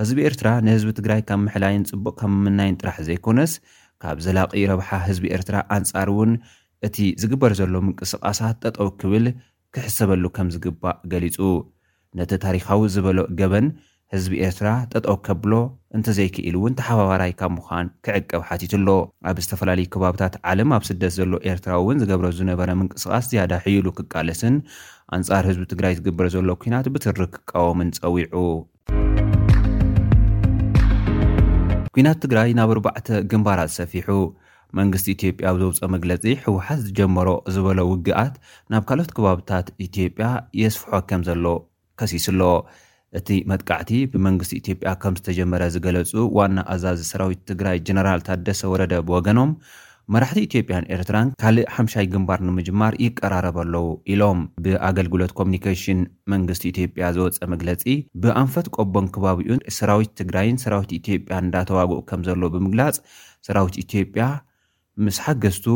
ህዝቢ ኤርትራ ንህዝቢ ትግራይ ካብ ምሕላይን ፅቡቕ ካብ ምምናይን ጥራሕ ዘይኮነስ ካብ ዘላቒ ረብሓ ህዝቢ ኤርትራ ኣንፃር እውን እቲ ዝግበር ዘሎ ምንቅስቓሳት ጠጠው ክብል ክሕሰበሉ ከምዝግባእ ገሊፁ። ነቲ ታሪኻዊ ዝበሎ ገበን ህዝቢ ኤርትራ ጠጠው ከብሎ እንተዘይክኢሉ ውን ተሓባባራይ ካብ ምዃን ክዕቀብ ሓቲቱ ኣሎ። ኣብ ዝተፈላለዩ ከባብታት ዓለም ኣብ ስደት ዘሎ ኤርትራዊ ውን ዝገብሮ ዝነበረ ምንቅስቓስ ዝያዳ ሕዩሉ ክቃለስን ኣንጻር ህዝቢ ትግራይ ዝግበር ዘሎ ኲናት ብትሪ ክቃወምን ጸዊዑ። ኲናት ትግራይ ናብ ኣርባዕተ ግንባራት ሰፊሑ። መንግስቲ ኢትዮጵያ ኣብ ዘውጽኦ መግለጺ ህወሓት ዝጀመሮ ዝበሎ ውግኣት ናብ ካልኦት ከባብታት ኢትዮጵያ የስፍሖ ከምዘሎ ከሲሱ'ሎ። እቲ መጥቃዕቲ ብመንግስቲ ኢትዮጵያ ከምዝተጀመረ ዝገለፁ ዋና ኣዛዚ ሰራዊት ትግራይ ጀነራል ታደሰ ወረደ ብወገኖም፣ መራሕቲ ኢትዮጵያን ኤርትራን ካልእ ሓምሻይ ግንባር ንምጅማር ይቀራረቡ ኣለው ኢሎም። ብኣገልግሎት ኮሚኒኬሽን መንግስቲ ኢትዮጵያ ዝወፀ መግለፂ፣ ብኣንፈት ቆቦን ክባቢኡን ሰራዊት ትግራይን ሰራዊት ኢትዮጵያን እንዳተዋግኡ ከምዘለው ብምግላፅ፣ ሰራዊት ኢትዮጵያ፣ ምስ ሓገዝቱ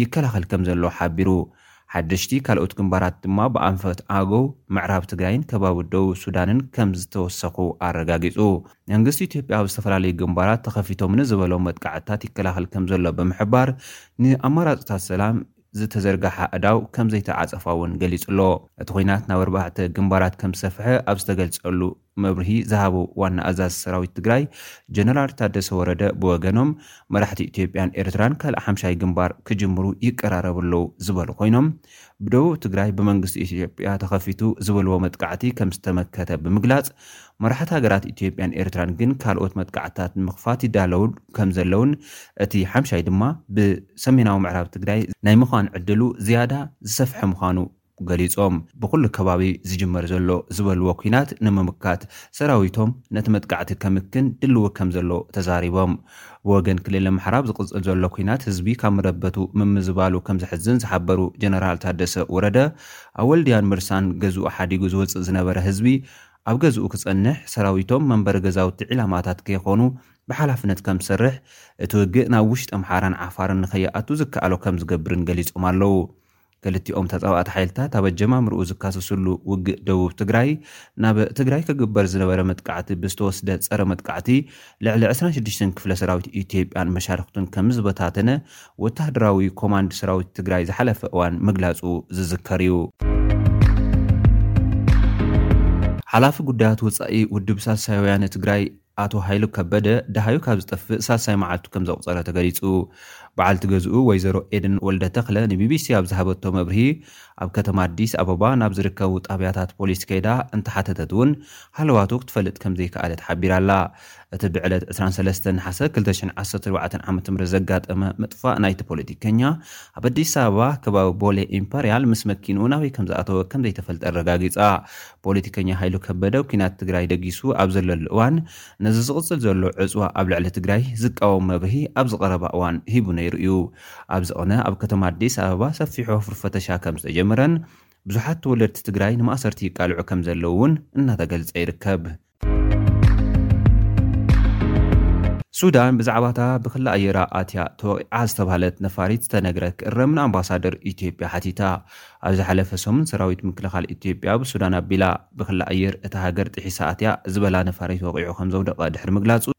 ይከላኸል ከምዘሎ ሓቢሩ። ሓደሽቲ ካልኦት ግንባራት ድማ ብኣንፈት ኣገው፣ ምዕራብ ትግራይን ከባቢ ደቡብ ሱዳንን ከምዝተወሰኹ ኣረጋጊፁ። መንግስቲ ኢትዮጵያ ኣብ ዝተፈላለዩ ግንባራት ተኸፊቶም ንዝበሎም መጥቃዕትታት ይከላኸል ከምዘሎ ብምሕባር ንኣማራፅታት ሰላም ዝተዘርገሐ ኣእዳው ከምዘይተዓፀፋ እውን ገሊፁ'ሎ። እቲ ኹናት ናብ ኣርባዕተ ግንባራት ከምዝሰፍሐ ኣብ ዝተገልፀሉ፣ መብርሂ ዝሃቡ ዋና ኣዛዚ ሰራዊት ትግራይ ጀነራል ታደሰ ወረደ ብወገኖም፣ መራሕቲ ኢትዮጵያን ኤርትራን ካልእ ሓምሻይ ግንባር ክጅምሩ ይቀራረቡ ኣለዉ ዝበሉ ኮይኖም፣ ብደቡብ ትግራይ ብመንግስቲ ኢትዮጵያ ተኸፊቱ ዝበልዎ መጥቃዕቲ ከምዝተመከተ ብምግላጽ፣ መራሕት ሃገራት ኢትዮጵያን ኤርትራን ግን ካልኦት መጥቃዕትታት ንምኽፋት ይዳለዉ ከምዘለዉን እቲ ሓምሻይ ድማ ብሰሜናዊ ምዕራብ ትግራይ ናይ ምዃን ዕድሉ ዝያዳ ዝሰፍሐ ምዃኑ ገሊጾም። ብኹሉ ከባቢ ዝጅመር ዘሎ ዝበልዎ ኲናት ንምምካት ሰራዊቶም ነቲ መጥቃዕቲ ከምክን ድልዊ ከም ዘሎ ተዛሪቦም። ብወገን ክልል ኣምሓራ ኣብ ዝቕጽል ዘሎ ኲናት ህዝቢ ካብ መረበቱ ምምዝባሉ ከም ዘሕዝን ዝሓበሩ ጀነራል ታደሰ ወረደ ኣብ ወልድያን መርሳን ገዝኡ ሓዲጉ ዝወጽእ ዝነበረ ህዝቢ ኣብ ገዝኡ ክጸንሕ ሰራዊቶም መንበሪ ገዛውቲ ዒላማታት ከይኾኑ ብሓላፍነት ከም ዝሰርሕ እቲ ውግእ ናብ ውሽጢ ኣምሓራን ዓፋርን ንከይኣቱ ዝከኣሎ ከም ዝገብርን ገሊጾም ኣለው። ክልቲኦም ተፃባእቲ ሓይልታት ኣብ ኣጀማምርኡ ዝካሰስሉ ውግእ ደቡብ ትግራይ ናብ ትግራይ ክግበር ዝነበረ መጥቃዕቲ ብዝተወስደ ፀረ መጥቃዕቲ ልዕሊ ዕስራን ሽዱሽተን ክፍለ ሰራዊት ኢትዮጵያን መሻርኽቱን ከምዝበታተነ ወታደራዊ ኮማንድ ሰራዊት ትግራይ ዝሓለፈ እዋን ምግላፁ ዝዝከር እዩ። ሓላፊ ጉዳያት ወፃኢ ውድብ ሳልሳይ ወያነ ትግራይ ኣቶ ሃይሉ ከበደ ደሃዩ ካብ ዝጠፍእ ሳልሳይ መዓልቱ ከም ዘቑጸረ ተገሊጹ። በዓልቲ ገዝኡ ወይዘሮ ኤድን ወልደተኽለ ንቢቢሲ ኣብ ዝሃበቶ መብርሂ፣ ኣብ ከተማ ኣዲስ ኣበባ ናብ ዝርከቡ ጣብያታት ፖሊስ ከይዳ እንተሓተተት'ውን ሃለዋቱ ክትፈልጥ ከም ዘይከኣለት ሓቢራ'ላ። እቲ ብዕለት ዕስራን ሰለስተን ነሓሰ ክልተ ሽሕን ዓሰርተ ኣርባዕተን ዓመተ ምህረት ዘጋጠመ ምጥፋእ ናይቲ ፖለቲከኛ፣ ኣብ ኣዲስ ኣበባ ከባቢ ቦሌ ኢምፐርያል ምስ መኪንኡ ናበይ ከም ዝኣተወ ከም ዘይተፈልጠ ኣረጋጊጻ። ፖለቲከኛ ሃይሉ ከበደ ኲናት ትግራይ ደጊሱ ኣብ ዘለሉ እዋን ነዚ ዝቕፅል ዘሎ ዕፅዋ ኣብ ልዕሊ ትግራይ ዝቃወም መብርሂ ኣብዚ ቀረባ እዋን ሂቡ ነይሩ እዩ። ኣብዚ ቕነ ኣብ ከተማ ኣዲስ ኣበባ ሰፊሑ ወፍሪ ፈተሻ ከምዝተጀመረን ብዙሓት ተወለድቲ ትግራይ ንማእሰርቲ ይቃልዑ ከምዘለዉ እውን እናተገልፀ ይርከብ። ሱዳን ብዛዕባ'ታ ብክሊ ኣየራ ኣትያ ተወቒዓ ዝተባህለት ነፋሪት ዝተነግረ ክእረም ንኣምባሳደር ኢትዮጵያ ሓቲታ። ኣብ ዝሓለፈ ሰሙን ሰራዊት ምክልኻል ኢትዮጵያ ብሱዳን ኣቢላ ብክሊ ኣየር እታ ሃገር ጥሒሳ ኣትያ ዝበላ ነፋሪት ወቒዑ ከምዘውደቐ ድሕሪ ምግላጹ፣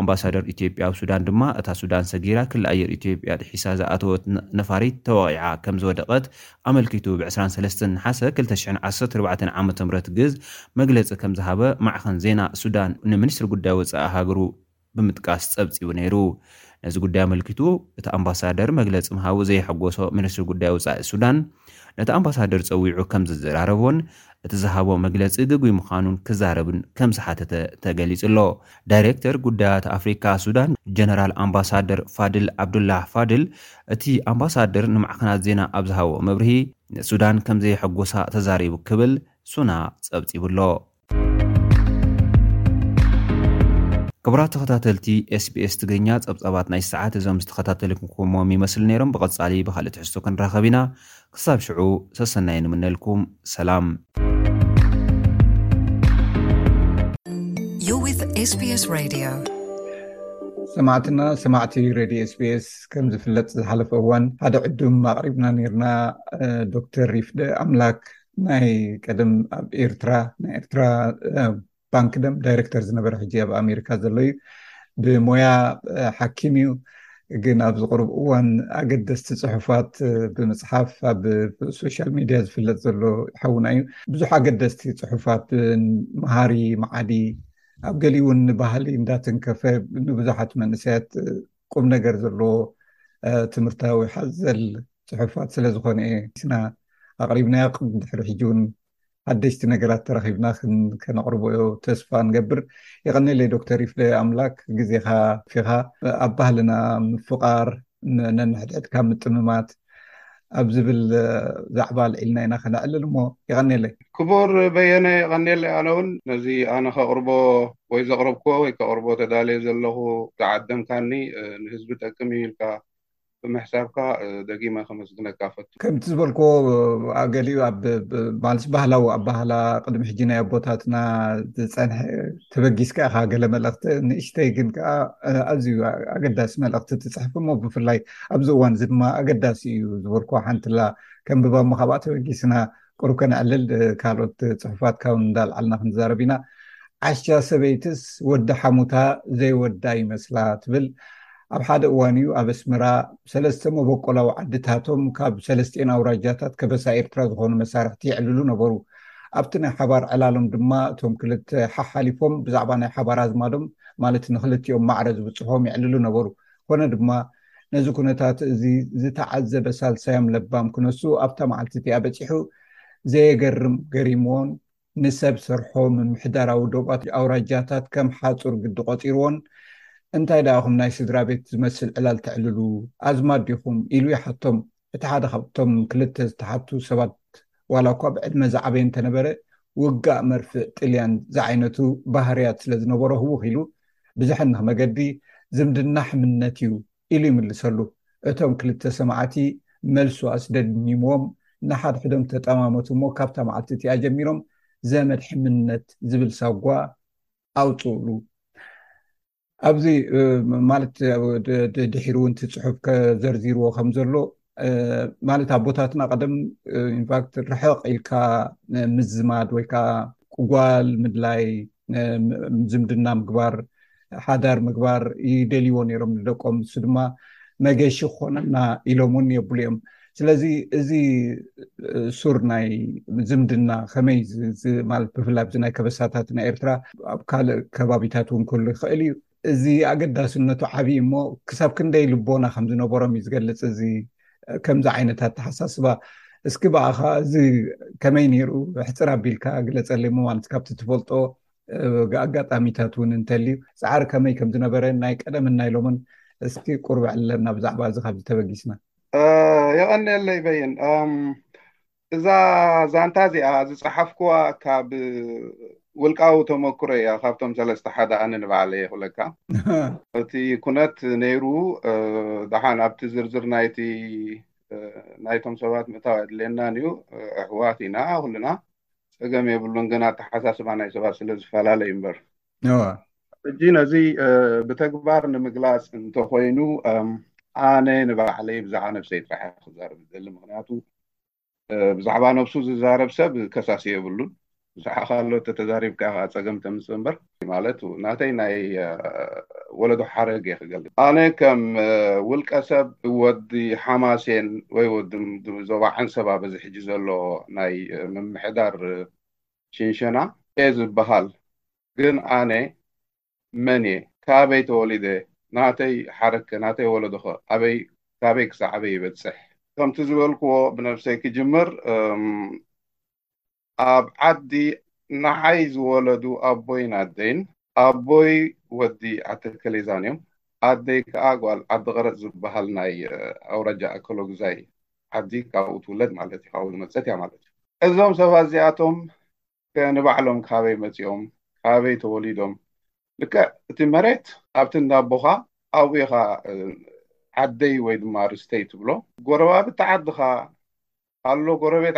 ኣምባሳደር ኢትዮጵያ ኣብ ሱዳን ድማ፣ እታ ሱዳን ሰጊራ ክሊ ኣየር ኢትዮጵያ ጥሒሳ ዝኣተወት ነፋሪት ተወቒዓ ከምዝወደቐት ኣመልኪቱ ብ ዕስራን ሰለስተን ነሓሰ ክልተ ሽሕን ዓሰርተ ኣርባዕተን ዓመተ ምህረት ግዝ መግለጺ ከምዝሃበ ማዕኸን ዜና ሱዳን ንሚኒስትሪ ጉዳይ ወጻኢ ሃገሩ ብምጥቃስ ጸብጺቡ ነይሩ። ነዚ ጉዳይ ኣመልኪቱ እቲ ኣምባሳደር መግለጺ ምሃቡ ዘየሐጎሶ ሚኒስትሪ ጉዳይ ወጻኢ ሱዳን ነቲ ኣምባሳደር ጸዊዑ ከምዘዘራረቦን እቲ ዝሃቦ መግለጺ ግጉይ ምዃኑን ክዛረብን ከምዝሓተተ ተገሊጹ ኣሎ። ዳይሬክተር ጉዳያት ኣፍሪካ ሱዳን ጀነራል ኣምባሳደር ፋድል ዓብዱላህ ፋድል እቲ ኣምባሳደር ንማዕኸናት ዜና ኣብ ዝሃቦ መብርሂ ንሱዳን ከምዘየሐጎሳ ተዛሪቡ ክብል ሱና ፀብፂቡ'ሎ። ክቡራት ተኸታተልቲ SBS ትግርኛ ጸብጻባት ናይዚ ሰዓት እዞም ዝተኸታተልኩምዎም ይመስሉ ነይሮም። ብቐጻሊ ብኻልእ ትሕዝቶ ክንራኸብ ኢና። ክሳብ ሽዑ ሰሰናዩ ንምነልኩም። ሰላም። You're with SBS Radio. ሰማዕትና ሰማዕቲ ሬድዮ ስቤስ ከም ዝፍለጥ ዝሓለፈ እዋን ሓደ ዕዱም ኣቕሪብና ነርና ዶክተር ይፍደ ኣምላክ ናይ ቀደም ኣብ ኤርትራ ናይ ኤርትራ ባንኪ ደም ዳይረክተር ዝነበረ ሕጂ ኣብ ኣሜሪካ ዘሎ እዩ ብሞያ ሓኪም እዩ ግን ኣብዚ ቅርብ እዋን ኣገደስቲ ፅሑፋት ብምፅሓፍ ኣብ ሶሻል ሚድያ ዝፍለጥ ዘሎ ሓውና እዩ ብዙሕ ኣገደስቲ ፅሑፋት መሃሪ መዓዲ ኣብ ገሊ እውን ንባህሊ እንዳትንከፈ ንብዙሓት መንእሰያት ቁም ነገር ዘለዎ ትምህርታዊ ሓዘል ፅሑፋት ስለዝኮነ ስና ኣቅሪብናዮ ድሕሪ ሕጂ እውን ሓደሽቲ ነገራት ተረኺብና ከነቕርቦ ተስፋ ንገብር የቐኒለይ ዶክተር ይፍደ ኣምላክ ግዜኻ ፊኻ ኣብ ባህልና ምፍቓር ነንሕድሕድካ ምጥምማት ኣብ ዝብል ዛዕባ ኣልዒልና ኢና ከነዕልል እሞ የቐኒለይ ክቡር በየነ የቐኒለይ ኣነ እውን ነዚ ኣነ ከቕርቦ ወይ ዘቕረብክዎ ወይ ከቕርቦ ተዳልየ ዘለኹ ዝዓደምካኒ ንህዝቢ ጠቅም እዩ ኢልካ ብምሕሳብካ ደጊመ ከመስግነካ እፈቱ። ከምቲ ዝበልክዎ ኣብ ገሊኡ ኣብ ማለት ባህላዊ ኣባህላ ቅድሚ ሕጂ ናይ ኣቦታትና ዝጸንሐ ተበጊስካ ኢኻ ገለ መልእኽቲ ንእሽተይ ግን ከኣ ኣዝዩ ኣገዳሲ መልእኽቲ ትጽሕፍ እሞ ብፍላይ ኣብዚ እዋን እዚ ድማ ኣገዳሲ እዩ ዝበልክዎ ሓንትላ ከንብባ እሞ ካብኣ ተበጊስና ቅሩብ ከነዕልል ካልኦት ፅሑፋት ካብ እንዳልዓልና ክንዛረብ ኢና ዓሻ ሰበይትስ ወዲ ሓሙታ ዘይወዳ ይመስላ ትብል ኣብ ሓደ እዋን እዩ ኣብ ኣስመራ ሰለስተ መበቆላዊ ዓድታቶም ካብ ሰለስቲኤን ኣውራጃታት ከበሳ ኤርትራ ዝኾኑ መሳርሕቲ ይዕልሉ ነበሩ ኣብቲ ናይ ሓባር ዕላሎም ድማ እቶም ክልተ ሓሓሊፎም ብዛዕባ ናይ ሓባር ኣዝማዶም ማለት ንክልቲኦም ማዕረ ዝብፅሖም ይዕልሉ ነበሩ ኮነ ድማ ነዚ ኩነታት እዚ ዝተዓዘበ ሳልሳዮም ለባም ክነሱ ኣብታ መዓልቲ እቲኣ በጺሑ ዘየገርም ገሪምዎን ንሰብ ሰርሖ ምምሕዳራዊ ዶባት ኣውራጃታት ከም ሓጹር ግዲ ቆጺርዎን እንታይ ደኣኹም ናይ ስድራ ቤት ዝመስል ዕላል ተዕልሉ ኣዝማድ ዲኹም ኢሉ ይሓቶም እቲ ሓደ ካብቶም ክልተ ዝተሓቱ ሰባት ዋላ እኳ ብዕድመ ዝዓበየ እንተነበረ፣ ውጋእ መርፍእ ጥልያን ዝዓይነቱ ባህርያት ስለ ዝነበሮ ህውኽ ኢሉ፣ ብዘሕንኽ መገዲ፣ ዝምድና ሕምነት እዩ ኢሉ ይምልሰሉ። እቶም ክልተ ሰማዕቲ መልሱ ኣስደሚምዎም ንሓድሕዶም ተጠማመቱ እሞ ካብታ መዓልቲ እቲኣ ጀሚሮም ዘመድ ሕምነት ዝብል ሳጓ ኣውጽኡሉ። ኣብዚ ማለት ድሒሩ እውን እቲ ፅሑፍ ከዘርዚርዎ ከም ዘሎ ማለት ኣቦታትና ቀደም ኢንፋክት ርሕቕ ኢልካ ምዝማድ ወይ ከዓ ቁጓል ምድላይ ዝምድና ምግባር ሓዳር ምግባር ይደልይዎ ነይሮም ንደቆም ንሱ ድማ መገሺ ክኾነና ኢሎም እውን የብሉ እዮም ስለዚ እዚ ሱር ናይ ዝምድና ከመይ ማለት ብፍላይ ዚ ናይ ከበሳታት ናይ ኤርትራ ኣብ ካልእ ከባቢታት እውን ክህሉ ይኽእል እዩ እዚ ኣገዳስነቱ ዓብዪ እሞ ክሳብ ክንደይ ልቦና ከም ዝነበሮም እዩ ዝገልፅ እዚ ከምዚ ዓይነት ኣተሓሳስባ እስኪ ብኣኻ እዚ ከመይ ነይሩ ሕፅር ኣቢልካ ግለፀለ ሞ ማለት ካብቲ ትፈልጦ ኣጋጣሚታት እውን እንተልዩ ፃዕሪ ከመይ ከም ዝነበረ ናይ ቀደምን ናይ ሎምን እስኪ ቁርብዐለና ብዛዕባ እዚ ካብ ዝተበጊስና የቐንየለይ በይን እዛ ዛንታ እዚኣ ዝፀሓፍኩዋ ካብ ውልቃዊ ተመክሮ እያ ካብቶም ሰለስተ ሓደ ኣነ ንባዕለ የኽብለካ እቲ ኩነት ነይሩ ደሓን ኣብቲ ዝርዝር ናይቲ ናይቶም ሰባት ምእታው ኣድልየናን እዩ ኣሕዋት ኢና ኩልና ፀገም የብሉን ግን ኣተሓሳስባ ናይ ሰባት ስለ ዝፈላለ እዩ እምበር ሕጂ ነዚ ብተግባር ንምግላፅ እንተኾይኑ ኣነ ንባዕለይ ብዛዕባ ነብሰይ ጥራሕ ክዛረብ ዝደሊ ምክንያቱ ብዛዕባ ነብሱ ዝዛረብ ሰብ ከሳሲ የብሉን ብዛዕባ ካሎ ተተዛሪብካ ከዓ ፀገም ተምፅእ እምበር ማለት ናተይ ናይ ወለዶ ሓረግ እየ ክገልፅ ኣነ ከም ውልቀ ሰብ ወዲ ሓማሴን ወይ ወዲ ዞባ ዓንሰባ በዚ ሕጂ ዘሎ ናይ ምምሕዳር ሽንሸና እየ ዝብሃል ግን ኣነ መን እየ ካበይ ተወሊደ ናተይ ሓረግከ ናተይ ወለዶኸ ኣበይ ካበይ ክሳዕ ኣበይ ይበጽሕ። ከምቲ ዝበልክዎ ብነብሰይ ክጅምር ኣብ ዓዲ ንዓይ ዝወለዱ ኣቦይን ኣደይን ኣቦይ ወዲ ዓተ ከሌዛን እዮም። ኣደይ ከኣ ጓል ዓዲ ቐረጽ ዝበሃል ናይ ኣውራጃ ኣከሎጉዛይ ዓዲ ካብኡ ትውለድ ማለት እዩ፣ ካብኡ ዝመጸት እያ ማለት እዩ። እዞም ሰባት እዚኣቶም ከ ንባዕሎም ካበይ መጺኦም፣ ካበይ ተወሊዶም፣ ልክዕ እቲ መሬት ኣብቲ እንዳ ኣቦኻ ኣብኡ ኢኻ ዓደይ ወይ ድማ ርስተይ ትብሎ፣ ጎረባብቲ ዓድኻ፣ ኣሎ ጎረቤት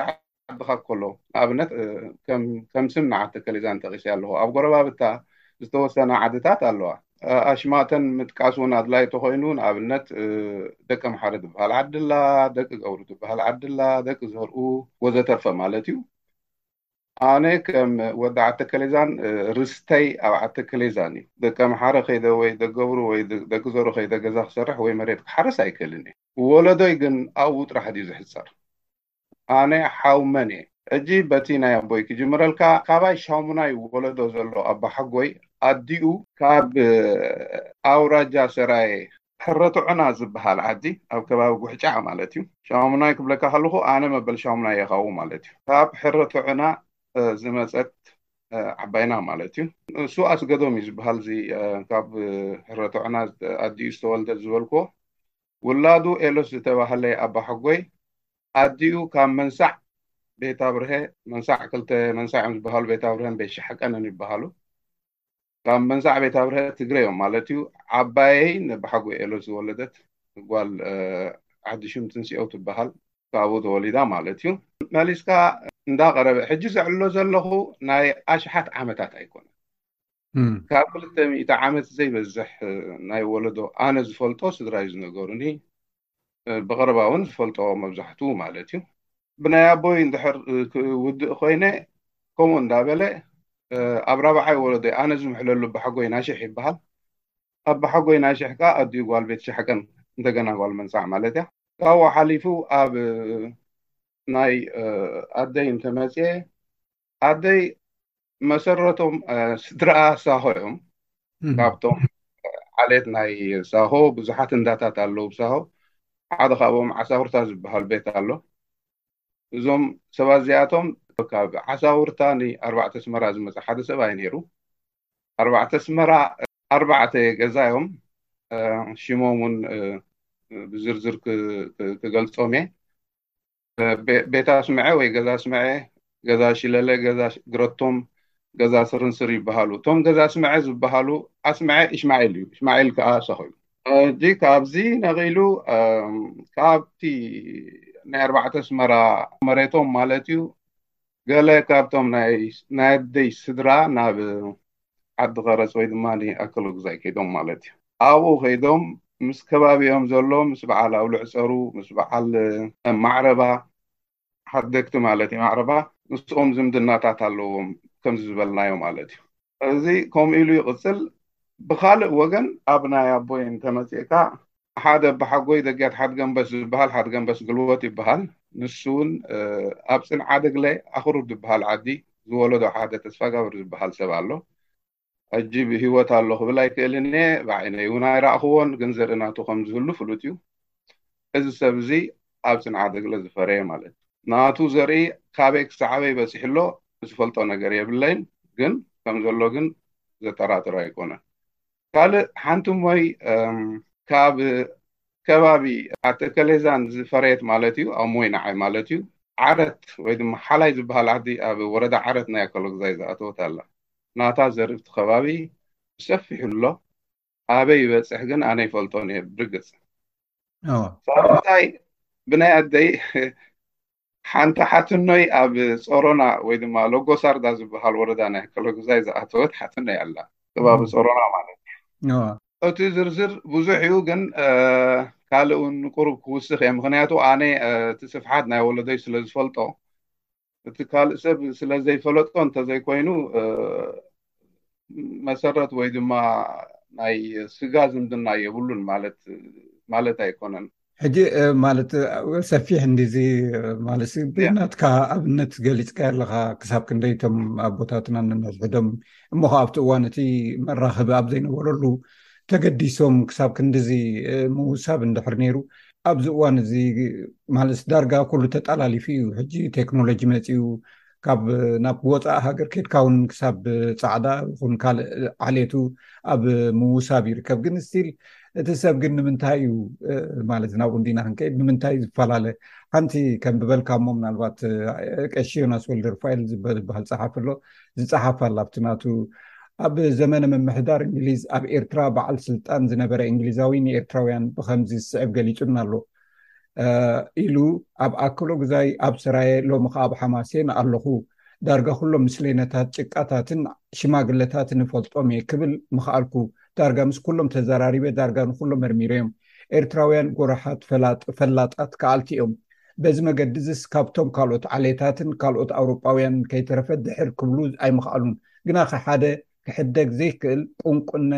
ዓድኻ ከሎ፣ ንኣብነት ከም ስም ንዓት ተከሌዛን ጠቒሰ ኣለኹ፣ ኣብ ጎረባብታ ዝተወሰና ዓድታት ኣለዋ። ኣሽማተን ምጥቃስ እውን ኣድላዪ ተኾይኑ፣ ንኣብነት ደቀምሓረ ትበሃል ዓዲ ኣላ፣ ደቂ ገብሩ ትበሃል ዓዲ ኣላ፣ ደቂ ዘርኡ ወዘተርፈ ማለት እዩ። ኣነ ከም ወዲ ዓድ ተከሌዛን ርስተይ ኣብ ዓድ ተከሌዛን እዩ። ደቀምሓረ ከይደ ወይ ደገብሩ ወይ ደቂ ዘርኡ ከይደ ገዛ ክሰርሕ ወይ መሬት ክሓርስ ኣይክእልን እየ። ወለዶይ ግን ኣብኡ ጥራሕ ድዩ ዝሕጸር? ኣነ ሓው መን እየ? ሕጂ በቲ ናይ ኣቦይ ክጅምረልካ ካባይ ሻሙናይ ወለዶ ዘሎ ኣባሓጎይ ኣዲኡ፣ ካብ ኣውራጃ ሰራየ ሕረትዑና ዝብሃል ዓዲ ኣብ ከባቢ ጉሕጫዕ ማለት እዩ ሻሙናይ ክብለካ ከለኩ ኣነ መበል ሻሙናይ እየ ካብኡ ማለት እዩ ካብ ሕረትዑና ዝመጸት ዓባይና ማለት እዩ ንሱ ኣስገዶም እዩ ዝብሃል እዚ ካብ ሕረትዑና ኣዲኡ ዝተወልደ ዝበልክዎ ውላዱ ኤሎስ ዝተባህለ ኣባሓጎይ ኣዲኡ ካብ መንሳዕ ቤታብርሀ መንሳዕ ክልተ መንሳዕ እዮም ዝበሃሉ ቤታብርሀን ቤት ሻሕቀንን ይበሃሉ ካብ መንሳዕ ቤታብርሀ ትግረ እዮም ማለት እዩ ዓባየይ ነባሓጎይ ኤሎስ ዝወለደት ጓል ዓዲሹም ትንስኤው ትበሃል ካብኡ ተወሊዳ ማለት እዩ መሊስካ እንዳቀረበ ሕጂ ዘዕልሎ ዘለኹ ናይ ኣሽሓት ዓመታት ኣይኮነ ካብ ክልተ ሚእቲ ዓመት ዘይበዝሕ ናይ ወለዶ ኣነ ዝፈልጦ ስድራይ ዝነገሩኒ ብቐረባ እውን ዝፈልጦ መብዛሕትኡ ማለት እዩ ብናይ ኣቦይ እንድሕር ክውድእ ኮይነ ከምኡ እንዳበለ ኣብ ራብዓይ ወለዶይ ኣነ ዝምሕለሉ ኣባሓጎይ ናሽሕ ይበሃል ኣባሓጎይ ናሽሕ ከዓ ኣዲኡ ጓል ቤት ሻሕቀን እንደገና ጓል መንፃዕ ማለት እያ ካብኡ ሓሊፉ ኣብ ናይ ኣደይ እንተመፅኤ ኣደይ መሰረቶም ስድራ ሳሆ እዮም ካብቶም ዓሌት ናይ ሳሆ ብዙሓት እንዳታት ኣለዉ ሳሆ ሓደ ካብኦም ዓሳውርታ ዝበሃል ቤት ኣሎ እዞም ሰባት እዚኣቶም ካብ ዓሳውርታ ንኣርባዕተ ስመራ ዝመፀ ሓደ ሰብ ኣይ ነይሩ ኣርባዕተ ስመራ ኣርባዕተ ገዛ እዮም ሽሞም እውን ብዝርዝር ክገልፆም እየ ቤት ኣስመዐ ወይ ገዛ ኣስመዐ፣ ገዛ ሽለለ፣ ገዛ ግረቶም፣ ገዛ ስርንስር ይበሃሉ። እቶም ገዛ ኣስመዐ ዝበሃሉ ኣስመዐ እሽማዒል እዩ፣ እሽማዒል ከዓ ሰኹ እዩ። ሕጂ ካብዚ ነቒሉ ካብቲ ናይ ኣርባዕተ ኣስመራ መሬቶም ማለት እዩ ገለ ካብቶም ናይ ኣደይ ስድራ ናብ ዓዲ ቐረጽ ወይ ድማ ኣከለጉዛይ ከይዶም ማለት እዩ። ኣብኡ ከይዶም ምስ ከባቢኦም ዘሎ ምስ በዓል ኣውልዕጸሩ ምስ በዓል ማዕረባ ሓደግቲ ማለት እዩ ማዕረባ ምስኦም ዝምድናታት ኣለዎም ከምዚ ዝበልናዮ ማለት እዩ። እዚ ከምኡ ኢሉ ይቕጽል፣ ብኻልእ ወገን ኣብ ናይ ኣቦይ እንተ መጺእካ፣ ሓደ ኣቦሓጎይ ደጊያት ሓድገምበስ ዝበሃል፣ ሓድገምበስ ግልቦት ይበሃል፣ ንሱውን ኣብ ጽንዓደግለ ኣኽሩድ ዝበሃል ዓዲ ዝወለዶ ሓደ ተስፋጋብር ዝበሃል ሰብ ኣሎ፣ ሕጂ ብህይወት ኣሎ ክብል ኣይክእልን እየ፣ ብዓይነይውን ኣይረኣኽዎን፣ ግን ዘርኢ ናቱ ከም ዝህሉ ፍሉጥ እዩ። እዚ ሰብ እዚ ኣብ ጽንዓት እግለ ዝፈረየ ማለት እዩ ናቱ ዘርኢ ካበይ ክሳዕ ኣበይ በጺሑ ኣሎ ዝፈልጦ ነገር የብለይን ግን ከም ዘሎ ግን ዘጠራጥር ኣይኮነን ካልእ ሓንቲ እሞይ ካብ ከባቢ ኣቲ ከሌዛን ዝፈረየት ማለት እዩ ኣሞይ ንዓይ ማለት እዩ ዓረት ወይ ድማ ሓላይ ዝበሃል ዓዲ ኣብ ወረዳ ዓረት ናይ ኣከሎግዛይ ዝኣተወት ኣላ ናታ ዘርኢ እቲ ከባቢ ብሰፊሑ ኣሎ ኣበይ ይበፅሕ ግን ኣነ ይፈልጦን እየ ብርግፅ ሳብንታይ ብናይ ኣደይ ሓንቲ ሓትኖይ ኣብ ፆሮና ወይ ድማ ሎጎሳርዳ ዝበሃል ወረዳ ናይ ኣከለጉዛይ ዝኣተወት ሓትኖይ ኣላ ከባቢ ፆሮና ማለት እዩ እቲ ዝርዝር ብዙሕ እዩ ግን ካልእ እውን ንቁሩብ ክውስኽ እየ ምክንያቱ ኣነ እቲ ስፍሓት ናይ ወለዶይ ስለ ዝፈልጦ እቲ ካልእ ሰብ ስለ ዘይፈለጦ እንተዘይኮይኑ መሰረት ወይ ድማ ናይ ስጋ ዝምድና የብሉን ማለት ማለት ኣይኮነን ሕጂ ማለት ሰፊሕ እንዲዚ ማለት ብናትካ ኣብነት ገሊፅካ ኣለካ ክሳብ ክንደይ ቶም ኣቦታትና ንነዝሕዶም እሞ ከ ኣብቲ እዋን እቲ መራክቢ ኣብ ዘይነበረሉ ተገዲሶም ክሳብ ክንዲዚ ምውሳብ እንድሕር ነይሩ ኣብዚ እዋን እዚ ማለት ዳርጋ ኩሉ ተጠላሊፉ እዩ ሕጂ ቴክኖሎጂ መፅኡ ካብ ናብ ወፃኢ ሃገር ኬድካ እውን ክሳብ ፃዕዳ ይኹን ካልእ ዓሌቱ ኣብ ምውሳብ ይርከብ ግን ስቲል እቲ ሰብ ግን ንምንታይ እዩ ማለት ናብ እንዲና ክንከይድ ንምንታይ እዩ ዝፈላለ ሓንቲ ከም ብበልካ እሞ ምናልባት ቀሺ ዮናስ ወልደ ርፋኤል ዝበሃል ፀሓፍ ኣሎ ዝፀሓፋ ኣላ ኣብቲ ናቱ ኣብ ዘመነ ምምሕዳር እንግሊዝ ኣብ ኤርትራ በዓል ስልጣን ዝነበረ እንግሊዛዊ ንኤርትራውያን ብከምዚ ዝስዕብ ገሊጹና ኣሎ ኢሉ ኣብ ኣክሎ ግዛይ ኣብ ሰራየ ሎሚ ከዓ ኣብ ሓማሴን ኣለኹ ዳርጋ ኩሎም ምስሌነታት ጭቃታትን ሽማግለታት ንፈልጦም እየ ክብል ምክኣልኩ ዳርጋ ምስ ኩሎም ተዘራሪበ ዳርጋ ንኩሎም መርሚረ እዮም ኤርትራውያን ጎራሓት ፈላጣት ከኣልቲ እዮም በዚ መገዲ'ዚስ ካብቶም ካልኦት ዓሌታትን ካልኦት ኣውሮጳውያንን ከይተረፈ ድሕር ክብሉ ኣይምኸኣሉን። ግናኸ ሓደ ክሕደግ ዘይክእል ቁንቁነ